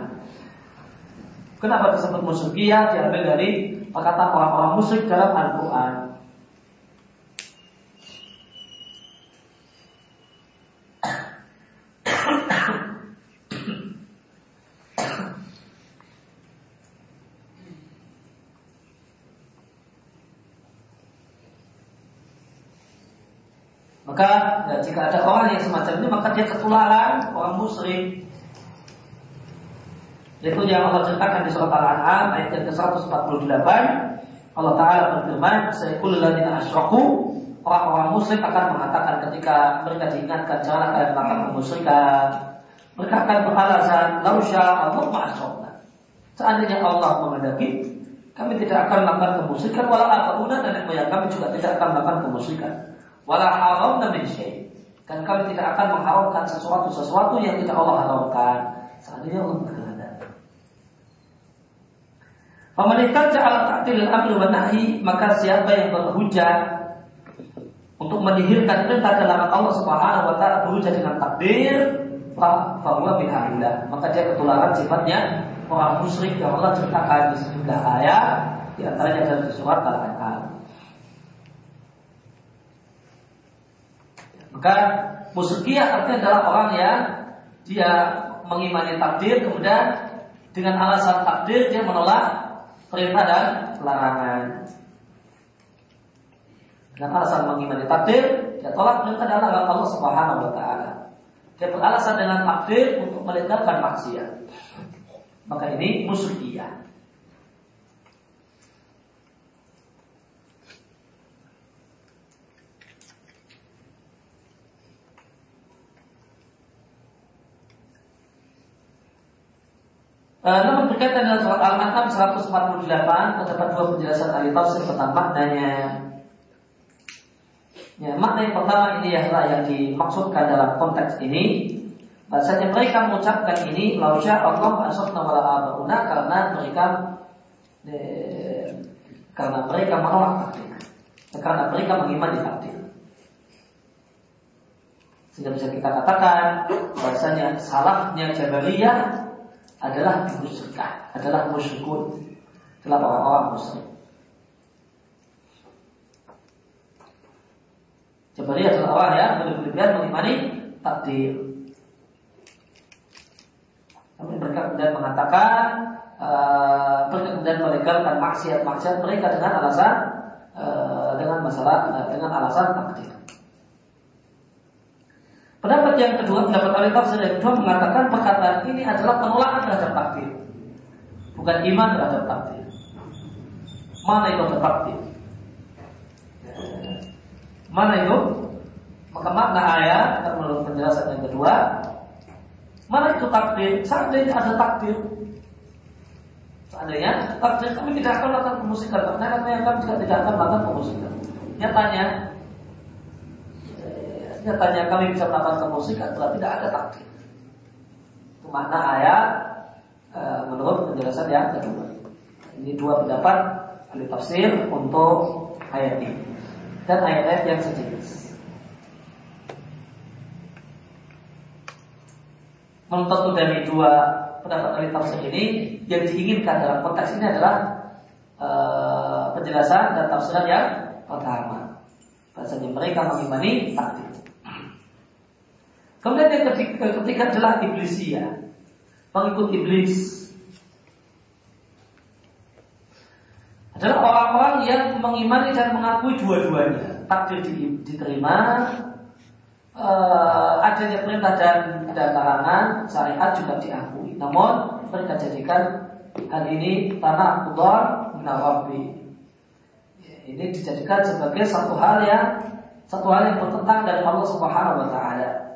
Kenapa disebut musyrikia? Diambil dari perkataan orang-orang musyrik dalam Al-Quran. Maka ya, jika ada orang yang semacam ini maka dia ketularan orang musyrik. Itu yang Allah ceritakan di surat Al-An'am ayat yang ke-148. Allah Ta'ala berfirman, Sayyidul ladina asyraku Orang-orang musyrik akan mengatakan ketika mereka diingatkan janganlah kalian melakukan kemusyrikan. Mereka akan beralasan, Lausya Allah ma'asyrakna. Seandainya Allah menghadapi, kami tidak akan melakukan kemusyrikan, walau apa dan yang kami juga tidak akan melakukan kemusyrikan wala haram min syai. Dan kami tidak akan mengharamkan sesuatu sesuatu yang tidak Allah haramkan. Seandainya Allah berkehendak. Pemerintah ja'al ta'til al-amri wa nahi, maka siapa yang berhujah untuk menihilkan perintah dalam Allah Subhanahu wa taala berhujah dengan takdir, bahwa bihamillah. Maka dia ketularan sifatnya orang musyrik yang Allah ceritakan di sejumlah ayat di antaranya dalam surat Al-An'am. Maka musyrikiah artinya adalah orang yang dia mengimani takdir kemudian dengan alasan takdir dia menolak perintah dan larangan. Dengan alasan mengimani takdir dia tolak perintah dan larangan Allah Subhanahu wa taala. Dia beralasan dengan takdir untuk melegalkan maksiat. Maka ini musyrikiah. Uh, namun berkaitan dengan surat Al-An'am 148 terdapat dua penjelasan ahli tafsir tentang maknanya. Ya, makna yang pertama ini adalah yang dimaksudkan dalam konteks ini. Bahasanya mereka mengucapkan ini Lausya Allah asofna wala abauna Karena mereka eh, Karena mereka menolak takdir. Karena mereka mengimani takdir. Sehingga bisa kita katakan Bahasanya salahnya Jabariyah adalah musyrikah, adalah musyrikun, adalah orang-orang musyrik. Jabari adalah orang yang berlebihan mengimani takdir. Tapi mereka kemudian mengatakan uh, mereka kemudian melegalkan maksiat-maksiat mereka dengan alasan uh, dengan masalah uh, dengan alasan takdir. Pendapat yang kedua, pendapat ahli tafsir yang kedua mengatakan perkataan ini adalah penolakan terhadap takdir. Bukan iman terhadap takdir. Mana itu takdir? Mana itu? Maka makna ayat menurut penjelasan yang kedua, mana itu takdir? Seandainya ada takdir, Seandainya takdir kami tidak akan melakukan kemusikan, karena kami tidak akan melakukan kemusikan. Nyatanya nyatanya kami bisa melakukan musik adalah tidak ada takdir. Itu makna ayat e, menurut penjelasan yang kedua. Ini dua pendapat ahli tafsir untuk ayat ini dan ayat-ayat yang sejenis. Menuntut dari dua pendapat ahli tafsir ini yang diinginkan dalam konteks ini adalah e, penjelasan dan tafsiran yang pertama. Bahasanya mereka mengimani takdir. Kemudian yang ketiga, ketiga adalah iblisia, pengikut iblis. adalah orang-orang yang mengimani dan mengakui dua-duanya. Takdir diterima, uh, adanya perintah dan, dan larangan, syariat juga diakui. Namun mereka jadikan hal ini tanah kudor minarabi. Ini dijadikan sebagai satu hal yang satu hal yang bertentang dari Allah Subhanahu wa taala.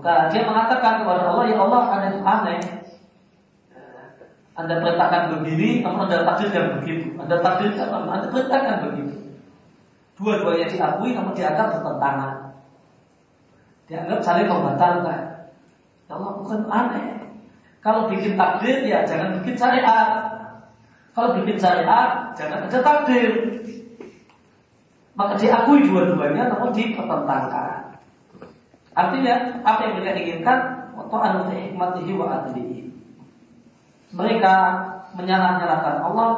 Maka dia mengatakan kepada Allah, "Ya Allah, ada yang aneh. Anda perintahkan begini, namun Anda takdirkan begitu. Anda takdirkan, Anda perintahkan begitu. Dua-duanya diakui, namun dianggap bertentangan. Dianggap saling membatalkan. Ya Allah, bukan aneh. Kalau bikin takdir, ya jangan bikin syariat. Kalau bikin syariat, jangan ada takdir. Maka diakui dua-duanya, namun dipertentangkan. Artinya, apa yang mereka inginkan, anu hikmatihi wa adlihi. Mereka menyalah-nyalahkan Allah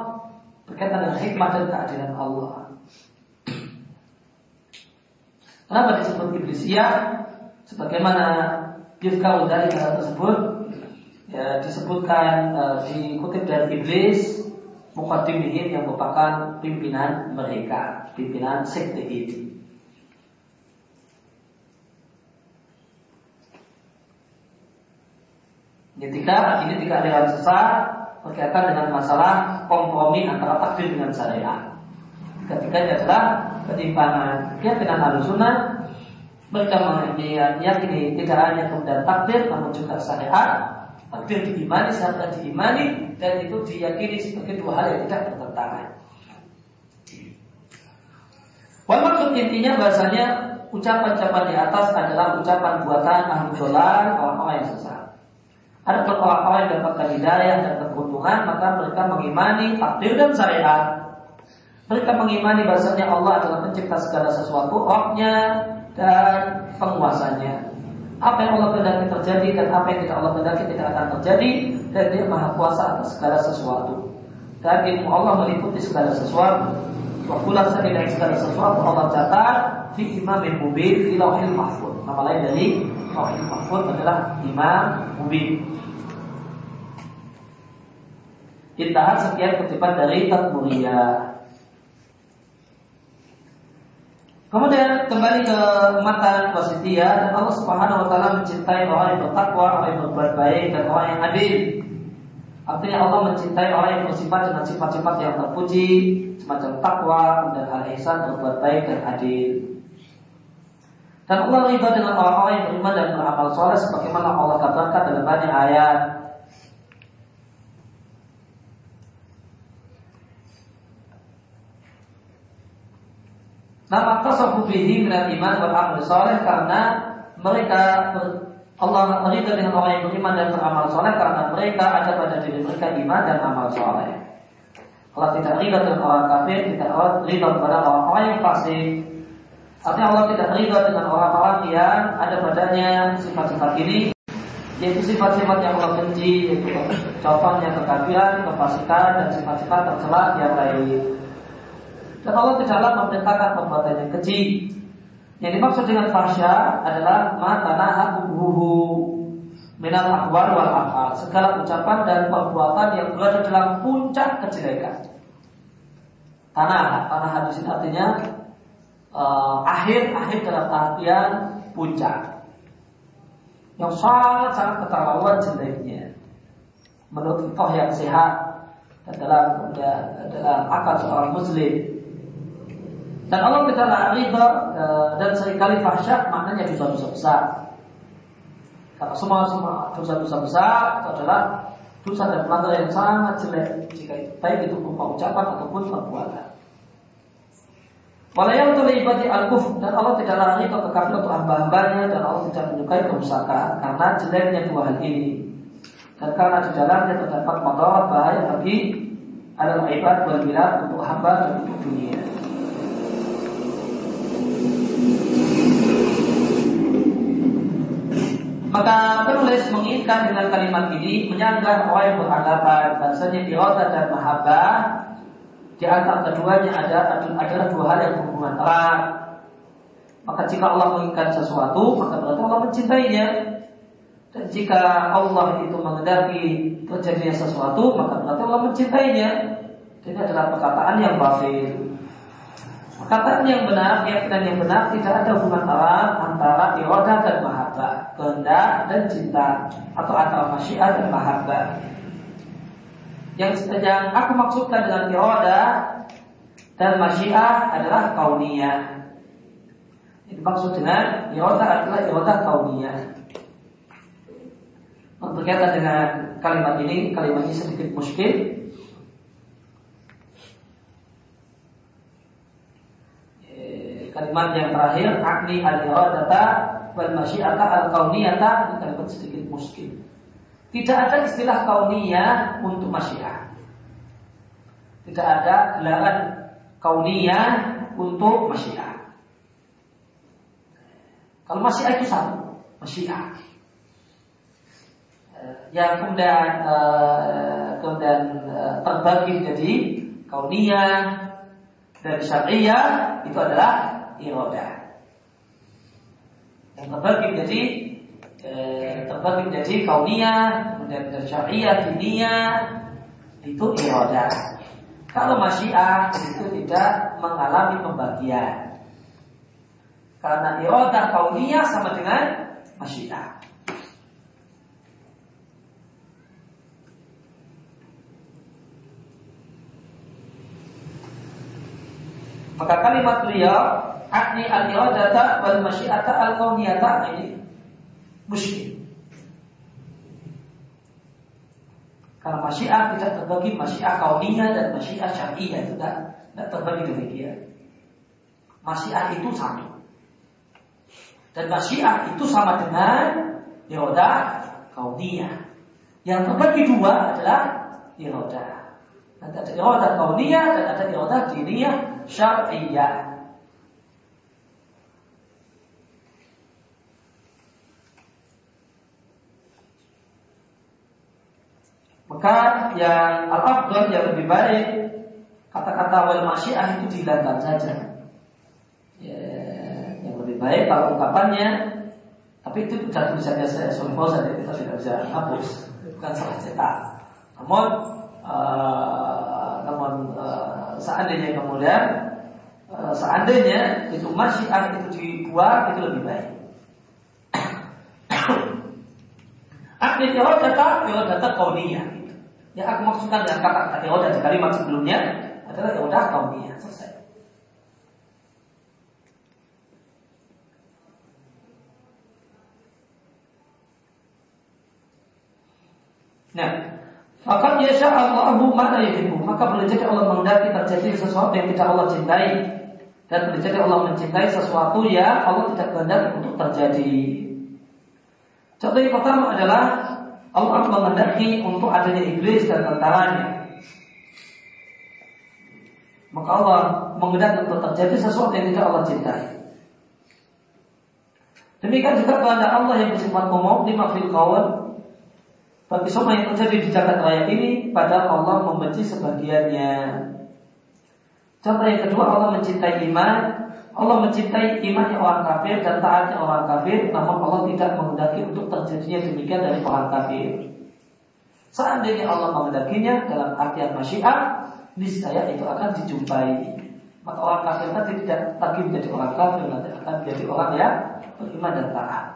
berkaitan dengan hikmah dan keadilan Allah. Kenapa disebut iblis? Ya, sebagaimana Yufkau dari hal tersebut ya, disebutkan uh, dikutip dari iblis Muqaddimihin yang merupakan pimpinan mereka, pimpinan sekte ini. Ketika ini tidak ada sesat berkaitan dengan masalah kompromi antara takdir dengan syariat. Ketika ini adalah ketimpangan keyakinan sunnah mereka meyakini tidak hanya kemudian takdir namun juga syariat takdir diimani, syariat diimani dan itu diyakini sebagai dua hal yang tidak bertentangan. Wal maksud intinya bahasanya ucapan-ucapan di atas adalah ucapan buatan ahli orang-orang yang sesat. Ada orang-orang yang dapatkan hidayah dan keberuntungan maka mereka mengimani takdir dan syariat. Mereka mengimani bahasanya Allah adalah pencipta segala sesuatu, rohnya dan penguasanya. Apa yang Allah kehendaki terjadi dan apa yang tidak Allah kehendaki tidak akan terjadi dan dia maha kuasa atas segala sesuatu. Dan ilmu Allah meliputi segala sesuatu. Wakulah dari segala sesuatu Allah catat fi imamin mubin fi lauhil mahfud. Nama lain dari lauhil mahfud adalah imam mubin Intahan sekian kutipan dari Tatmuriyah Kemudian kembali ke matan dan Allah Subhanahu wa taala mencintai orang yang bertakwa, orang yang berbuat baik dan orang yang adil. Artinya Allah mencintai orang yang bersifat dengan sifat-sifat yang terpuji, semacam takwa, dan al-ihsan, berbuat baik dan adil. Dan Allah ridha dengan orang-orang yang beriman dan beramal soleh sebagaimana Allah katakan dalam banyak ayat Nama tasafu bihi minal iman wal amal soleh karena mereka Allah meridha dengan orang yang beriman dan beramal soleh karena mereka ada pada diri mereka iman dan amal soleh. Allah tidak ridha dengan orang kafir, tidak ridha kepada orang-orang yang fasik. Artinya Allah tidak ridha dengan orang-orang yang ada padanya sifat-sifat ini yaitu sifat-sifat yang Allah benci yaitu contohnya kekafiran, kefasikan dan sifat-sifat tercela yang lain. Dan Allah tidaklah memerintahkan perbuatan yang keji. Yang dimaksud dengan fasya adalah matana hubuhu minal akwal wal afal. Segala ucapan dan perbuatan yang berada dalam puncak kejelekan. Tanah, tanah hadis artinya uh, akhir akhir dalam artian puncak. Yang sangat sangat keterlaluan jeleknya. Menurut toh yang sehat dan dalam dalam akal seorang muslim dan Allah tidaklah ridha e, dan sering kali fahsyat maknanya dosa-dosa besar. Karena semua semua dosa-dosa besar itu adalah dosa dan pelanggaran yang sangat jelek jika baik itu berupa ucapan ataupun perbuatan. Walayang terlibat al kuf dan Allah tidak lari ke kekafir untuk hamba-hambanya. Dan Allah tidak menyukai kerusakan karena jeleknya dua hal ini. Dan karena di dalamnya terdapat motor bahaya bagi adalah ibad wal untuk hamba dan untuk dunia. Maka penulis menginginkan dengan kalimat ini menyanggah orang yang beranggapan bahasanya irada dan mahabbah di antara keduanya ada adalah dua hal yang berhubungan erat. Maka jika Allah menginginkan sesuatu, maka berarti Allah mencintainya. Dan jika Allah itu mengendaki terjadinya sesuatu, maka berarti Allah mencintainya. Ini adalah perkataan yang batil. Perkataan yang benar, keyakinan yang benar tidak ada hubungan erat antara iradah dan mahabbah, kehendak dan cinta, atau antara masyiat dan mahabbah. Yang, yang aku maksudkan dengan iradah dan masyiah adalah kauniyah. Itu maksud dengan iradah adalah iradah kauniyah. Berkaitan dengan kalimat ini, kalimat ini sedikit muskil. Eh, kalimat yang terakhir, akni al-iradata wal masyiata al-kauniyata, kalimat sedikit muskil. Tidak ada istilah kauniyah untuk masyiah. Tidak ada gelaran kauniyah untuk masyiah. Kalau masyiah itu satu, masyiah yang kemudian uh, kemudian uh, terbagi jadi kauniyah dan syariah itu adalah iroda. Yang terbagi jadi uh, terbagi menjadi kauniyah kemudian syariah diniyah itu iroda. Kalau masyiah itu tidak mengalami pembagian. Karena iroda kauniyah sama dengan masyiah. Maka kalimat beliau Akni al-iradata wal masyiata al-kawniyata ini musyrik. Karena masyiah tidak terbagi masyiah kauniyah dan masyiah syariah itu tidak, tidak terbagi demikian. Masyiah itu satu. Dan masyiah itu sama dengan iroda kauniyah. Yang terbagi dua adalah iroda. Ada iroda kauniyah dan ada iroda diniyah syar'iyah. Maka yang al-afdal yang lebih baik kata-kata wal masyiah itu dihilangkan saja. Ya, yang lebih baik kalau ungkapannya tapi itu sudah tulisannya saya Soleh Fauzan jadi kita tidak bisa hapus bukan salah cetak. Namun uh, namun uh, seandainya kemudian uh, seandainya itu masyiah itu dibuat itu lebih baik. Akli data data kauniyah. Yang aku maksudkan dengan kata-kata iroda di kalimat sebelumnya adalah iroda kauniyah. Selesai. Nah, maka yasha Allahu mana yuhibbu. Maka boleh jadi Allah menghendaki terjadi sesuatu yang tidak Allah cintai. Dan boleh jadi Allah mencintai sesuatu yang Allah tidak kehendaki untuk terjadi. Contoh yang pertama adalah Allah menghendaki untuk adanya iblis dan tentaranya. Maka Allah menghendaki untuk terjadi sesuatu yang tidak Allah cintai. Demikian juga kepada Allah yang bersifat umum lima fil qawl bagi semua yang terjadi di jagat raya ini padahal Allah membenci sebagiannya. Contoh yang kedua Allah mencintai iman, Allah mencintai imannya orang kafir dan taatnya orang kafir, namun Allah tidak menghendaki untuk terjadinya demikian dari orang kafir. Seandainya Allah menghendakinya dalam artian masyiah, niscaya itu akan dijumpai. Maka orang kafir nanti tidak lagi menjadi orang kafir, nanti akan menjadi orang yang beriman dan taat.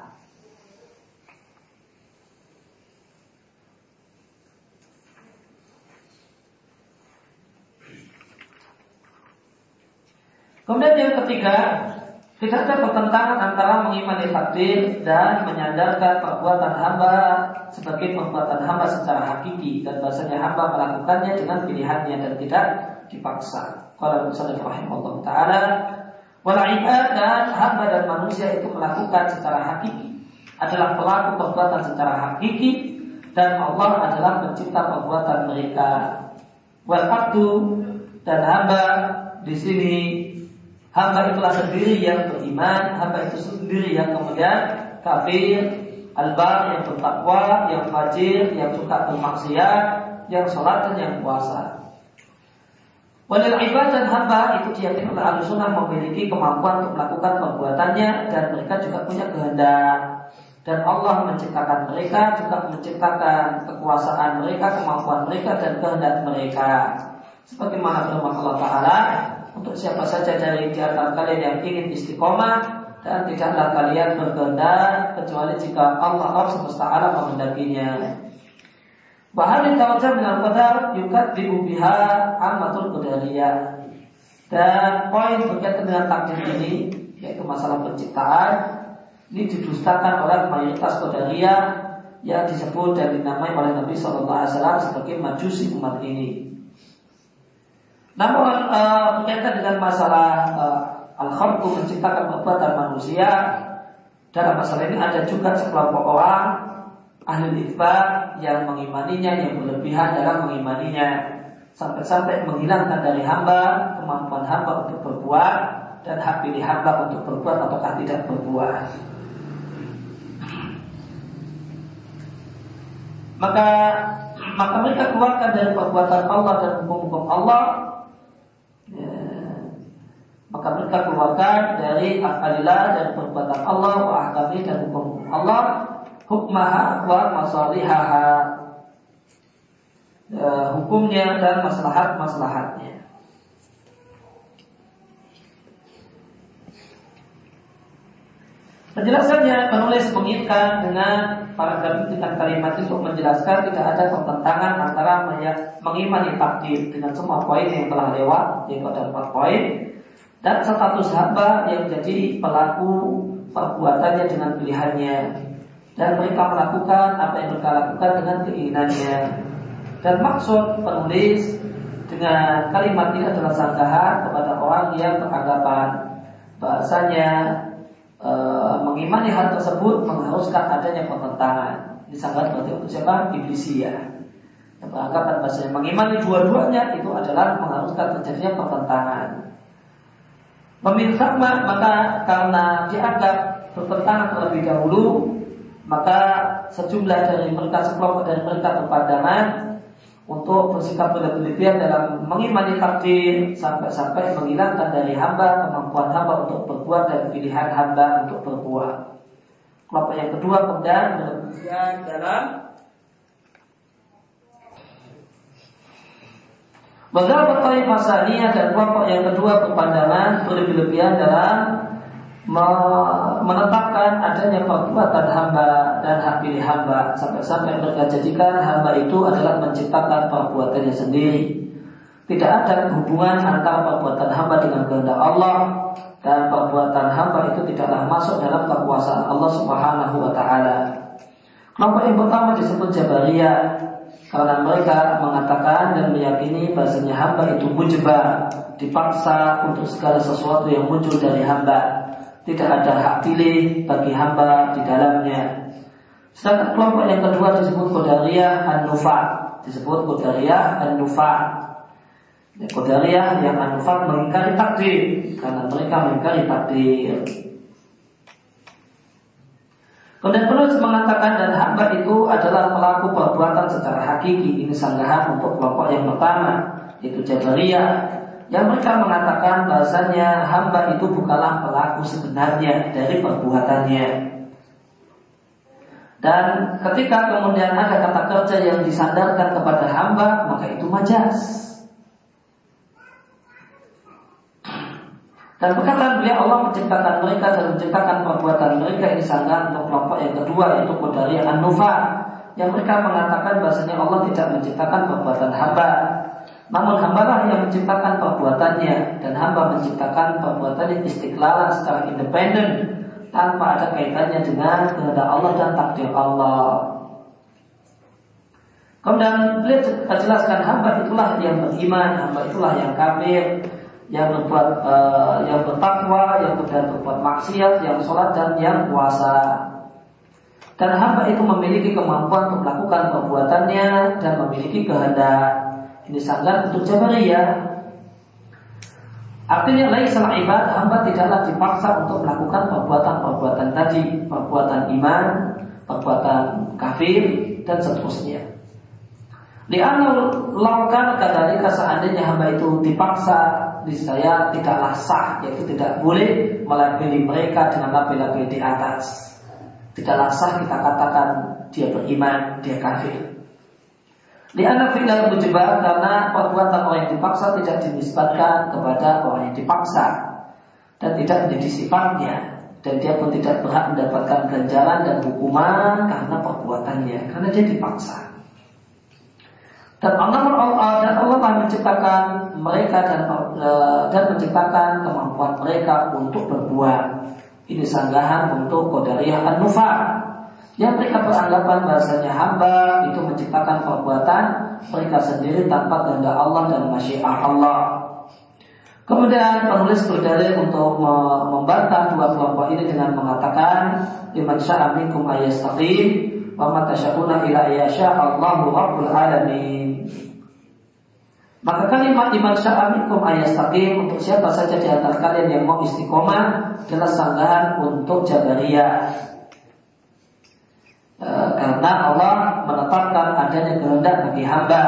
Kemudian yang ketiga, tidak ada pertentangan antara mengimani takdir dan menyandarkan perbuatan hamba sebagai perbuatan hamba secara hakiki dan bahasanya hamba melakukannya dengan pilihannya dan tidak dipaksa. Kalau misalnya rahimahullah taala wal dan hamba dan manusia itu melakukan secara hakiki adalah pelaku perbuatan secara hakiki dan Allah adalah pencipta perbuatan mereka. Wal dan hamba di sini Hamba itulah sendiri yang beriman, hamba itu sendiri yang kemudian kafir, albar yang bertakwa, yang fajir, yang suka bermaksiat, yang sholat dan yang puasa. Walil ibad dan hamba itu diyakini oleh al memiliki kemampuan untuk melakukan perbuatannya dan mereka juga punya kehendak dan Allah menciptakan mereka juga menciptakan kekuasaan mereka, kemampuan mereka dan kehendak mereka. Sebagaimana firman Allah Taala, untuk siapa saja dari di antara kalian yang ingin istiqomah dan tidaklah kalian berkehendak kecuali jika Allah Allah semesta alam menghendakinya. Bahari tawajjah dengan qadar yukat biha amatul qadariyah. Dan poin berkaitan dengan takdir ini yaitu masalah penciptaan ini didustakan oleh mayoritas Qadariyah yang disebut dan dinamai oleh Nabi Wasallam sebagai majusi umat ini. Namun uh, berkaitan dengan masalah uh, al-khalqu menciptakan perbuatan manusia dalam masalah ini ada juga sekelompok orang ahli ikhbar yang mengimaninya yang berlebihan dalam mengimaninya sampai-sampai menghilangkan dari hamba kemampuan hamba untuk berbuat dan hak pilih hamba untuk berbuat ataukah tidak berbuat. maka maka mereka keluarkan dari perbuatan Allah dan hukum-hukum Allah maka mereka keluarkan dari akalilah dan perbuatan Allah wa ahkami dan hukum Allah hukmaha wa masalihaha. Ya, hukumnya dan maslahat-maslahatnya. Penjelasannya penulis menginginkan dengan paragraf dengan kalimat itu menjelaskan tidak ada pertentangan antara mengimani takdir dengan semua poin yang telah lewat yaitu ada empat poin dan status hamba yang menjadi pelaku perbuatannya dengan pilihannya dan mereka melakukan apa yang mereka lakukan dengan keinginannya dan maksud penulis dengan kalimat ini adalah sanggahan kepada orang yang beranggapan bahasanya e, mengimani hal tersebut mengharuskan adanya pertentangan. Ini sangat berarti untuk siapa? Iblisia. Yang beranggapan bahasanya mengimani dua-duanya itu adalah mengharuskan terjadinya pertentangan. Meminta maka karena dianggap bertentangan terlebih dahulu, maka sejumlah dari mereka sekelompok dari mereka berpandangan untuk bersikap berlebihan dalam mengimani takdir sampai-sampai menghilangkan dari hamba kemampuan hamba untuk berbuat dan pilihan hamba untuk berbuat. Kelompok yang kedua kemudian berlebihan dalam Mazhab Taifah dan kelompok yang kedua berpandangan berlebih-lebihan dalam menetapkan adanya perbuatan hamba dan hak pilih hamba sampai-sampai mereka jadikan hamba itu adalah menciptakan perbuatannya sendiri. Tidak ada hubungan antara perbuatan hamba dengan kehendak Allah dan perbuatan hamba itu tidaklah masuk dalam kekuasaan Allah Subhanahu wa taala. Kelompok yang pertama disebut Jabariyah karena mereka mengatakan dan meyakini bahasanya hamba itu mujibah, dipaksa untuk segala sesuatu yang muncul dari hamba tidak ada hak pilih bagi hamba di dalamnya. Sedangkan kelompok yang kedua disebut Qadariyah An-Nufa. Disebut Qadariyah An-Nufa. Ya, Qadariyah yang An-Nufa mengingkari takdir karena mereka mengingkari takdir. Kemudian penulis mengatakan dan hamba itu adalah pelaku perbuatan secara hakiki. Ini sanggahan untuk kelompok yang pertama, yaitu Jabariyah yang mereka mengatakan bahasanya hamba itu bukanlah pelaku sebenarnya dari perbuatannya. Dan ketika kemudian ada kata kerja yang disandarkan kepada hamba, maka itu majas. Dan perkataan beliau Allah menciptakan mereka dan menciptakan perbuatan mereka ini sangat untuk kelompok yang kedua yaitu Qadariyah An-Nufa yang mereka mengatakan bahasanya Allah tidak menciptakan perbuatan hamba namun hambalah yang menciptakan perbuatannya dan hamba menciptakan perbuatannya istiqlal secara independen tanpa ada kaitannya dengan kehendak Allah dan takdir Allah. Kemudian beliau jelaskan hamba itulah yang beriman, hamba itulah yang kafir, yang berbuat uh, yang bertakwa, yang kemudian berbuat maksiat, yang sholat dan yang puasa. Dan hamba itu memiliki kemampuan untuk melakukan perbuatannya dan memiliki kehendak. Ini sangat untuk Jabariyah. Artinya lain salah ibad hamba tidaklah dipaksa untuk melakukan perbuatan-perbuatan tadi, perbuatan iman, perbuatan kafir dan seterusnya. Lianna laukan kadalika seandainya hamba itu dipaksa saya tidaklah sah yaitu tidak boleh melabeli mereka dengan label-label di atas. Tidaklah sah kita katakan dia beriman, dia kafir. Lianna fi'lal mujibah karena perbuatan orang yang dipaksa tidak dinisbatkan kepada orang yang dipaksa dan tidak menjadi sifatnya dan dia pun tidak berhak mendapatkan ganjaran dan hukuman karena perbuatannya karena dia dipaksa. Dan Allah, dan Allah menciptakan mereka dan eh, dan menciptakan kemampuan mereka untuk berbuat. Ini sanggahan untuk Qadariyah An-Nufa yang mereka beranggapan bahasanya hamba itu menciptakan perbuatan mereka sendiri tanpa kehendak Allah dan masyiah Allah. Kemudian penulis berdalil untuk membantah dua kelompok ini dengan mengatakan liman sya'a minkum ayastaqim wa ma tasyauna ila Allahu rabbul alamin. Maka kalimat liman sya'a minkum ayastaqim untuk siapa saja di antara kalian yang mau istiqomah adalah sanggahan untuk Jabariyah e, karena Allah menetapkan adanya kehendak bagi hamba.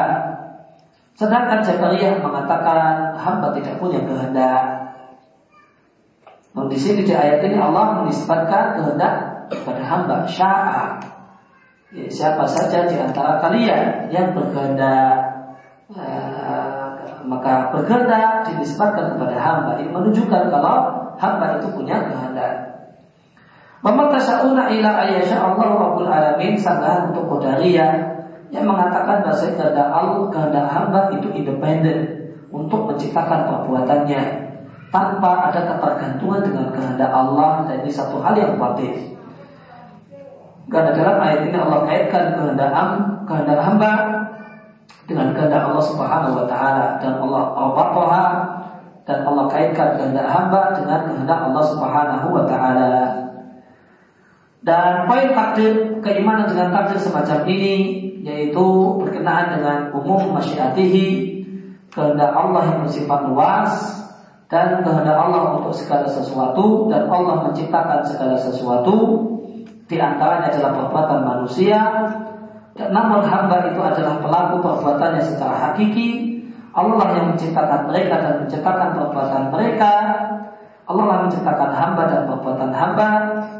Sedangkan Jabariyah mengatakan hamba tidak punya kehendak. Nah, di sini di ayat ini Allah menisbatkan kehendak kepada hamba sya'a. Ya, siapa saja di antara kalian yang berkehendak e, maka berkehendak dinisbatkan kepada hamba. Ini menunjukkan kalau hamba itu punya kehendak. Mama tasauna ila ayyasha Allah Rabbul Alamin sanggahan untuk Qadariyah yang mengatakan bahasa kehendak Allah kehendak hamba itu independen untuk menciptakan perbuatannya tanpa ada ketergantungan dengan kehendak Allah dan ini satu hal yang batil. Karena dalam ayat ini Allah kaitkan kehendak kehendak hamba dengan kehendak Allah Subhanahu wa taala dan Allah Allah dan Allah kaitkan kehendak hamba dengan kehendak Allah Subhanahu wa taala. Dan poin takdir keimanan dengan takdir semacam ini yaitu berkenaan dengan umum masyiatihi kehendak Allah yang bersifat luas dan kehendak Allah untuk segala sesuatu dan Allah menciptakan segala sesuatu di antaranya adalah perbuatan manusia namun hamba itu adalah pelaku perbuatannya secara hakiki Allah yang menciptakan mereka dan menciptakan perbuatan mereka Allah lah menciptakan hamba dan perbuatan hamba.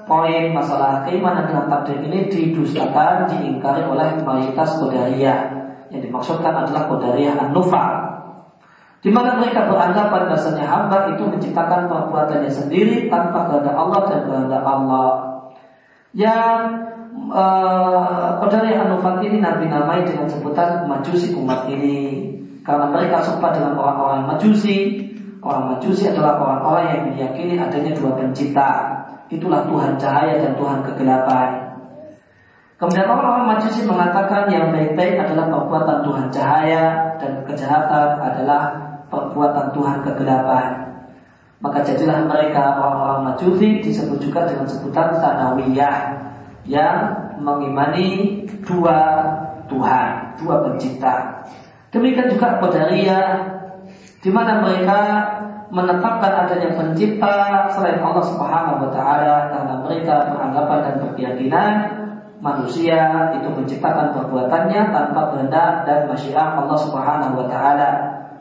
Poin masalah keimanan dengan takdir ini didustakan, diingkari oleh mayoritas Qadariyah. Yang dimaksudkan adalah Qadariyah An-Nufa. Di mana mereka beranggapan bahasanya hamba itu menciptakan perbuatannya sendiri tanpa kehendak Allah dan kehendak Allah. Yang uh, Qadariyah An-Nufa ini Nabi namai dengan sebutan majusi umat ini. Karena mereka suka dengan orang-orang majusi Orang Majusi adalah orang-orang yang meyakini adanya dua pencipta. Itulah Tuhan cahaya dan Tuhan kegelapan. Kemudian orang-orang Majusi mengatakan yang baik-baik adalah perbuatan Tuhan cahaya dan kejahatan adalah perbuatan Tuhan kegelapan. Maka jadilah mereka orang-orang Majusi disebut juga dengan sebutan Sanawiyah yang mengimani dua Tuhan, dua pencipta. Demikian juga Qadariyah di mana mereka menetapkan adanya pencipta selain Allah Subhanahu wa taala karena mereka beranggapan dan berkeyakinan manusia itu menciptakan perbuatannya tanpa kehendak dan masyiah Allah Subhanahu wa taala.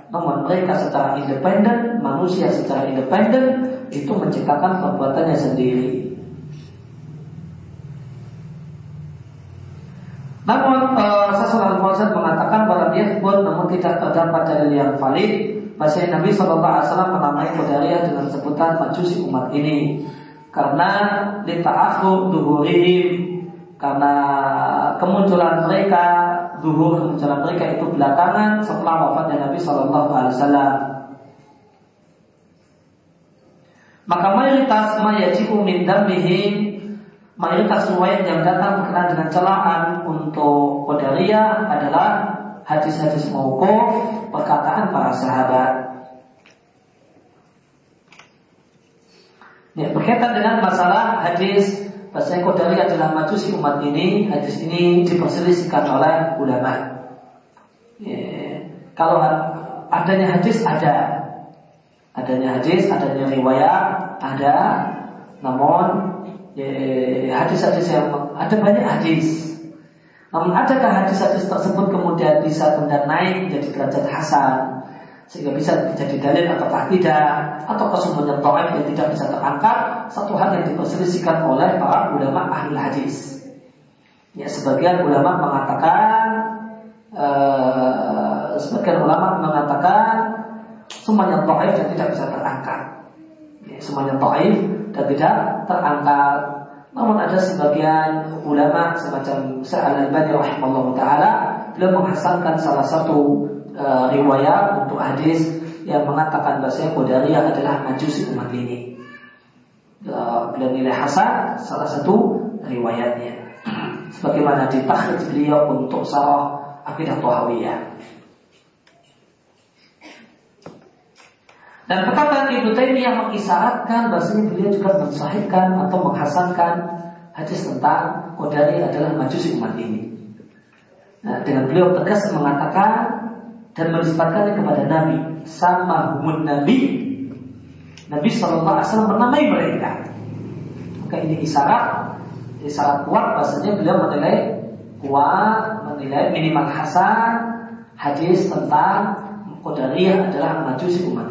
Namun mereka secara independen, manusia secara independen itu menciptakan perbuatannya sendiri. Namun uh, seseorang mengatakan bahwa dia pun namun tidak terdapat dalil yang valid Masih Nabi Wasallam menamai Qadariyah dengan sebutan majusi umat ini karena litaakhur duhurihim karena kemunculan mereka duhur kemunculan mereka itu belakangan setelah wafatnya Nabi Shallallahu Alaihi Wasallam. Maka mayoritas mayajibu min damihim mayoritas riwayat yang datang berkenaan dengan celaan untuk Qadariyah adalah hadis-hadis mauquf perkataan para sahabat. Ya, berkaitan dengan masalah hadis Bahasa Qadari adalah majusi umat ini Hadis ini diperselisihkan oleh ulama. Ya, Kalau adanya hadis ada. Adanya hadis, adanya riwayat Ada. Namun Hadis-hadis yang Ada banyak hadis namun adakah hadis-hadis tersebut kemudian bisa kemudian naik menjadi derajat hasan sehingga bisa menjadi dalil ataukah tidak atau semuanya dhaif yang tidak bisa terangkat satu hal yang diperselisihkan oleh para ulama ahli hadis. Ya sebagian ulama mengatakan uh, sebagian ulama mengatakan semuanya dhaif dan tidak bisa terangkat. Ya, semuanya dhaif dan tidak terangkat. Namun ada sebagian ulama semacam Sa'al al-Bani rahimahullah taala beliau menghasankan salah satu uh, riwayat untuk hadis yang mengatakan bahasa Qadariyah adalah majusi umat ini. Uh, beliau nilai hasan salah satu riwayatnya. Sebagaimana ditakhrij beliau untuk sarah akidah Tuhawiyah. Dan perkataan Ibnu Taimiyah mengisyaratkan bahasanya beliau juga mensahihkan atau menghasankan hadis tentang Qadariyah adalah majusi umat ini. Nah, dengan beliau tegas mengatakan dan menisbatkannya kepada Nabi sama humun Nabi Nabi Shallallahu Alaihi menamai mereka maka ini isyarat isyarat kuat bahasanya beliau menilai kuat menilai minimal hasan hadis tentang Qadariyah adalah majusi umat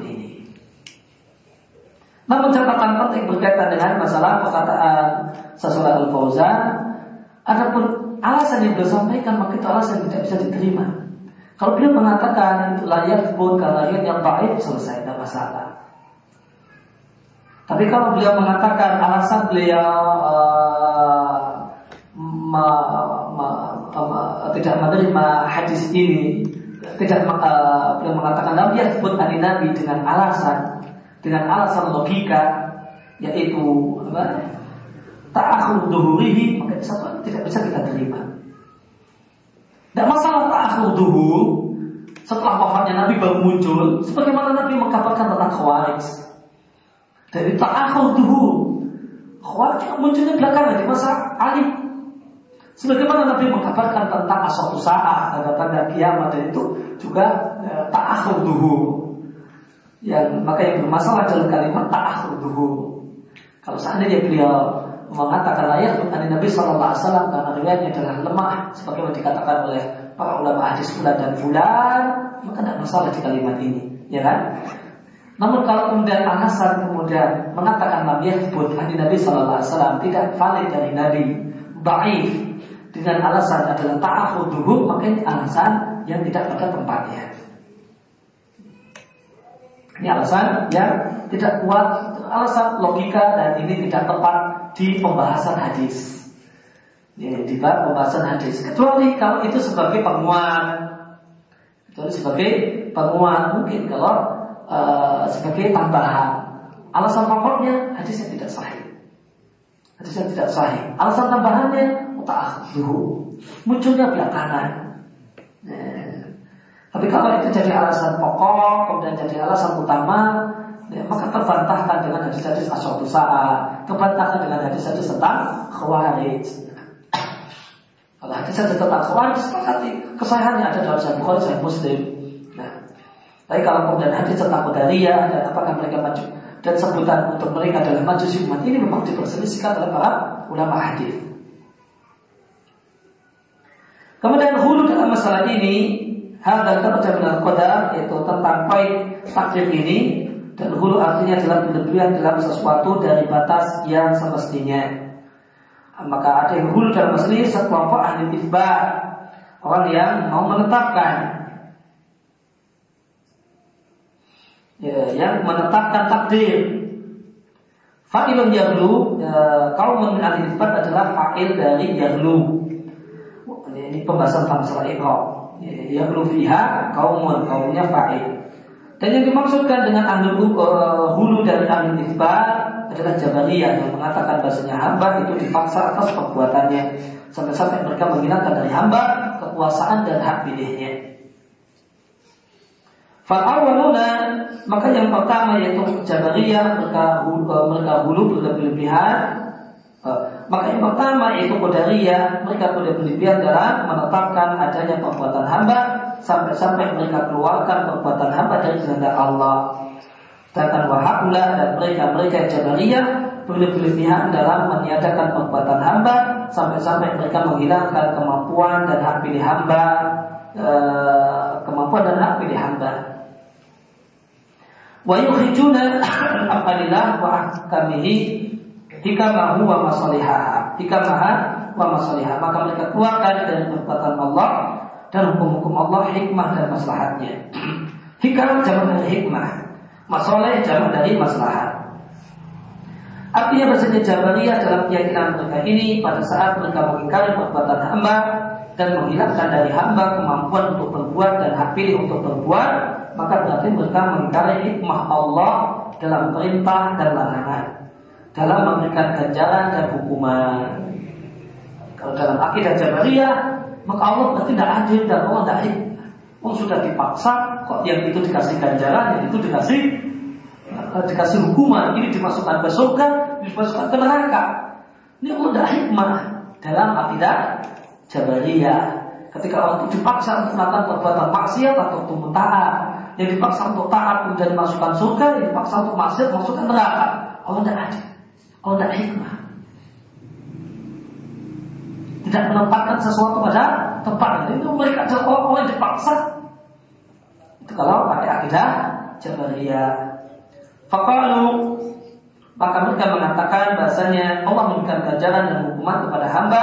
namun catatan penting berkaitan dengan masalah perkataan sesuatu al-Fauzan adapun alasan yang beliau sampaikan maka itu alasan yang tidak bisa diterima kalau beliau mengatakan layak pun karena yang baik selesai tidak masalah. Tapi kalau beliau mengatakan alasan beliau uh, ma, ma, ma, tidak menerima hadis ini, tidak uh, beliau mengatakan Nabi sebut ani Nabi dengan alasan dengan alasan logika yaitu apa? Ta'akhur duhurihi maka satu tidak bisa kita terima. Dan masalah ta'akhir duhur setelah wafatnya Nabi baru muncul, sebagaimana Nabi mengkabarkan tentang khawarij. Dari ta'akhir duhur, khawarij munculnya belakangan di masa Ali. Sebagaimana Nabi mengkabarkan tentang asal usaha, tanda-tanda kiamat dan itu juga ya, ta'akhir duhur. Yang maka yang bermasalah dalam kalimat ta'akhir duhur. Kalau seandainya beliau mengatakan layak dari Nabi Shallallahu Alaihi karena riwayatnya adalah lemah, sebagaimana dikatakan oleh para ulama hadis fulan dan fulan, maka tidak masalah di kalimat ini, ya kan? Namun kalau kemudian alasan kemudian mengatakan Nabi Yahbud dari Nabi Shallallahu Alaihi tidak valid dari Nabi, baik dengan alasan adalah ta'ahuduhu, maka ini alasan yang tidak pada tempatnya. Ini alasan yang tidak kuat, alasan logika dan ini tidak tepat di pembahasan hadis. Ya, di bab pembahasan hadis. Kecuali kalau itu sebagai penguat. Kecuali sebagai penguat mungkin kalau uh, sebagai tambahan. Alasan pokoknya hadisnya tidak sahih. Hadisnya tidak sahih. Alasan tambahannya dulu Munculnya belakangan. Ya. Tapi kalau itu jadi alasan pokok, kemudian jadi alasan utama, ya, maka terbantahkan dengan hadis-hadis asal saat, terbantahkan dengan hadis-hadis tentang khawarij. Kalau hadis-hadis tentang khawarij, sepakati kesahihannya ada dalam Sahih Bukhari, Sahih Muslim. Nah, tapi kalau kemudian hadis tentang Qadariyah dan apakah mereka maju dan sebutan untuk mereka adalah majusi umat ini memang diperselisihkan oleh para ulama hadis. Kemudian hulu dalam masalah ini hal dan kerja benar qadar yaitu tentang poin takdir ini dan hulu artinya adalah berlebihan dalam sesuatu dari batas yang semestinya. Maka ada yang hulu dalam asli sekelompok ahli isbat orang yang mau menetapkan ya, yang menetapkan takdir. Fa'ilun yahlu ya, min ahli isbat adalah fa'il dari yahlu. Ini pembahasan masalah iqam. Ya, yahlu fiha kaumun kaumnya fa'il. Dan yang dimaksudkan dengan ahlu uh, hulu dari ahli isbat adalah Jabariyah yang mengatakan bahasanya hamba itu dipaksa atas perbuatannya sampai-sampai mereka menghilangkan dari hamba kekuasaan dan hak pilihnya. Fal'awaluna maka yang pertama yaitu Jabariyah mereka hulu, uh, mereka hulu berlebihan uh, maka yang pertama yaitu Qadariyah mereka berlebihan dalam menetapkan adanya perbuatan hamba sampai-sampai mereka keluarkan perbuatan hamba dari kehendak Allah. Sedangkan wahakula dan mereka-mereka Jabariyah berlebihan dalam meniadakan perbuatan hamba sampai-sampai mereka menghilangkan kemampuan dan hak pilih hamba, e, kemampuan dan hak pilih hamba. wa yukhrijuna al-afalillah wa ahkamihi hikamahu wa masalihaha. Hikamaha wa masalihaha. Maka mereka keluarkan dari perbuatan Allah dan hukum-hukum Allah hikmah dan maslahatnya. Hikam jamak dari hikmah. Masalah jamak dari maslahat. Artinya bahasanya Jabariyah dalam keyakinan mereka ini pada saat mereka mengingkari perbuatan hamba dan menghilangkan dari hamba kemampuan untuk berbuat dan hak pilih untuk berbuat, maka berarti mereka mengingkari hikmah Allah dalam perintah dan larangan, dalam memberikan ganjaran dan hukuman. Kalau dalam akidah Jabariyah, maka Allah berarti tidak adil dan Allah tidak hikmah. Oh sudah dipaksa, kok yang itu dikasih ganjaran, yang itu dikasih dikasih hukuman, ini dimasukkan ke surga, dimasukkan ke neraka. Ini udah hikmah dalam akidah Jabariyah. Ketika orang itu dipaksa untuk melakukan perbuatan maksiat atau untuk taat, yang dipaksa untuk taat kemudian masukkan surga, yang dipaksa untuk maksiat masukkan neraka. Allah tidak ada. Tidak hikmah. Tidak menempatkan sesuatu pada tempat itu mereka orang-orang yang dipaksa. Itu kalau pakai akidah Jabariyah. Fakalu maka mereka mengatakan bahasanya Allah memberikan ganjaran dan hukuman kepada hamba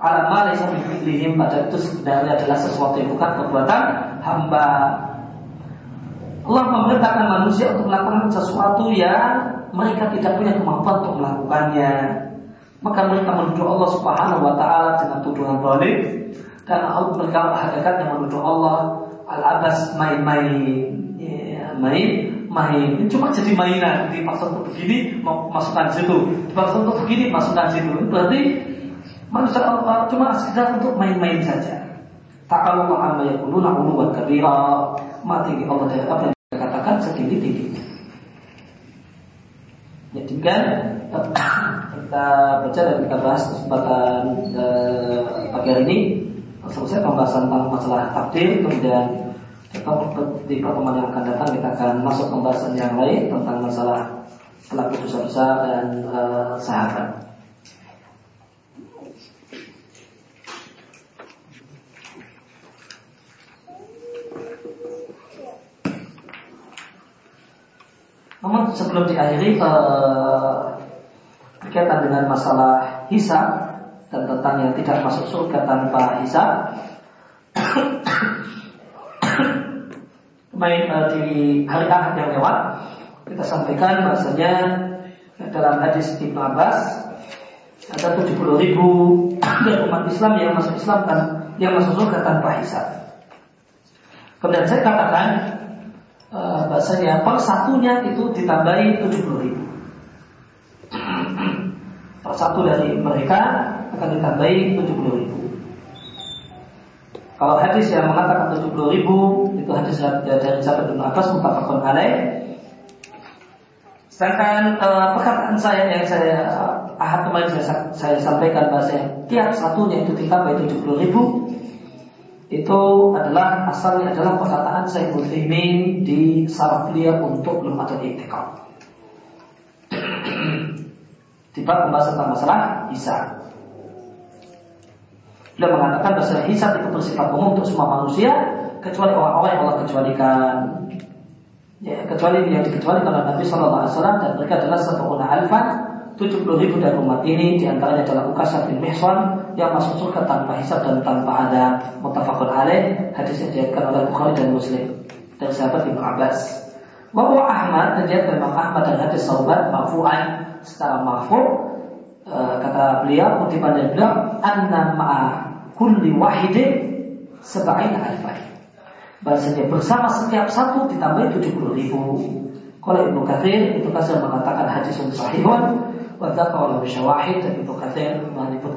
ala ma laysa pada itu sebenarnya adalah sesuatu yang bukan perbuatan hamba. Allah memerintahkan manusia untuk melakukan sesuatu yang mereka tidak punya kemampuan untuk melakukannya. Maka mereka menuduh Allah Subhanahu wa taala dengan tuduhan zalim. Dan mereka hakikatnya menuduh Allah al-abas main-main. Ya, main main. Cuma jadi mainan. Dipaksa untuk begini masukkan situ. Dipaksa untuk begini masukkan situ. Berarti manusia Allah cuma sekedar untuk main-main saja. Tak kalau amma yakuluna uluwan kabira mati. Allah dari apa yang dikatakan setinggi tinggi ya demikian kita baca dan kita bahas kesempatan eh, pagi hari ini. Selesai pembahasan tentang masalah takdir kemudian di pertemuan yang akan datang kita akan masuk pembahasan yang lain tentang masalah pelaku dosa besar dan uh, sahabat. Namun sebelum diakhiri berkaitan dengan masalah hisab dan tentang yang tidak masuk surga tanpa hisab main uh, di hari Ahad yang lewat kita sampaikan bahasanya dalam hadis Ibn Abbas ada 70 ribu umat Islam yang masuk Islam dan yang masuk surga tanpa hisab. Kemudian saya katakan uh, bahasanya per satunya itu ditambahi 70 ribu. per satu dari mereka akan ditambahi 70 ribu. Kalau hadis yang mengatakan 70 ribu itu hadis dari sahabat Ibnu Abbas mutafakun alaih. Sedangkan uh, perkataan saya yang saya uh, ahad kemarin saya, saya sampaikan bahasa tiap satunya itu ditambah 70 ribu itu adalah asalnya adalah perkataan saya Utsaimin di saraf beliau untuk lembaga itikaf. Tiba pembahasan tentang masalah Isa. Beliau mengatakan bahwa hisab itu bersifat umum untuk semua manusia kecuali orang-orang yang Allah kecualikan. Ya, kecuali yang dikecualikan oleh Nabi Shallallahu Alaihi Wasallam dan mereka adalah satu alfan 70 ribu dari umat ini di antaranya adalah Ukasah bin Mihsan yang masuk surga tanpa hisab dan tanpa ada mutafakun alaih hadis yang diriwayatkan oleh Bukhari dan Muslim dari sahabat Ibnu Abbas. Bahwa Ahmad dan dia Imam Ahmad dan hadis sahabat marfu'an secara marfu' e, kata beliau kutipan dari beliau anna ma'a kulli wahidin sebain alfan. Bahasanya bersama setiap satu ditambah 70 ribu. Kalau Ibnu Kathir, Ibnu Kathir mengatakan hadis yang sahihun wa dzakara syawahid dan Ibnu Kathir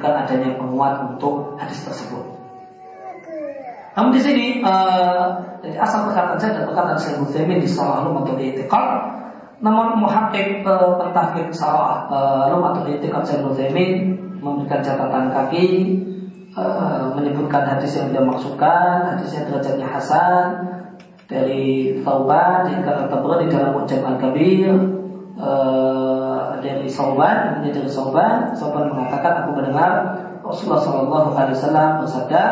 menyebutkan adanya penguat untuk hadis tersebut. Namun di sini uh, asal perkataan saya dan perkataan saya Utsaimin di salah atau Itiqad namun muhakkik uh, pentahqiq salah uh, atau Itiqad saya Utsaimin memberikan catatan kaki uh, menyebutkan hadis yang dia maksudkan, hadis yang derajatnya Hasan dari Thauban dari di dalam Mujam Al-Kabir uh, dari Sauban, ini dari Sauban, Sauban mengatakan aku mendengar Rasulullah Shallallahu Alaihi Wasallam bersabda,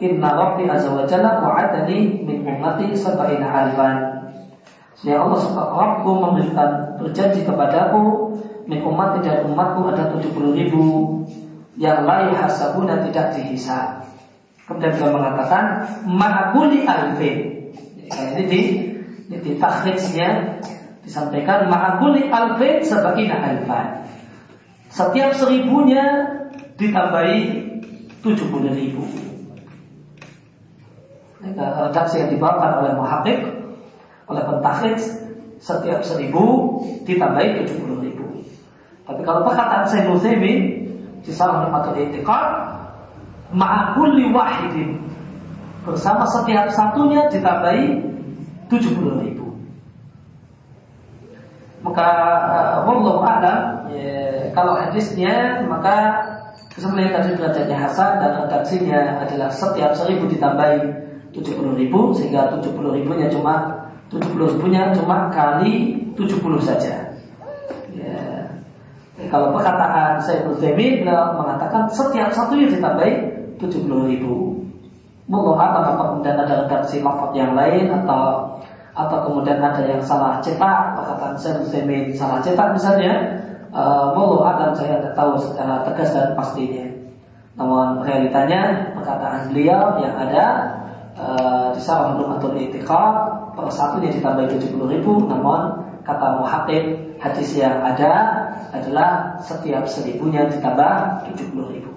Inna Rabbi Azza wa Jalla wa'adani min ummati sab'ina alfan. Ya Allah Rabbu memberikan berjanji kepadaku Min umat dan umatku ada 70 ribu Yang lain hasabuna tidak dihisab. Kemudian beliau mengatakan Ma'akuli alfin. Ini di, ini di takhrijnya Disampaikan Ma'akuli alfin sebagai alfan Setiap seribunya ditambahi 70 ribu Redaksi yang dibawakan oleh muhakkik oleh pentahrij setiap seribu ditambahi tujuh puluh ribu. Tapi kalau perkataan saya Nuthaimin di salah satu etikot ma'akulli wahidin bersama setiap satunya ditambahi tujuh puluh ribu. Maka uh, wallahu a'lam ya, kalau hadisnya maka kesemuanya tadi derajatnya Hasan dan redaksinya adalah setiap seribu ditambahi tujuh puluh ribu sehingga tujuh puluh ribunya cuma 70 ribunya cuma kali 70 saja. Ya. Kalau perkataan saya Utsaimin mengatakan setiap satunya ditambahi 70 ribu. Mungkin apa kemudian ada redaksi lafaz yang lain atau atau kemudian ada yang salah cetak perkataan saya Utsaimin salah cetak misalnya. Uh, akan saya tidak tahu secara tegas dan pastinya. Namun realitanya perkataan beliau yang ada uh, di salah satu itiqad per satunya ditambah 70 ribu namun kata muhakkik hadis yang ada adalah setiap seribunya ditambah 70 ribu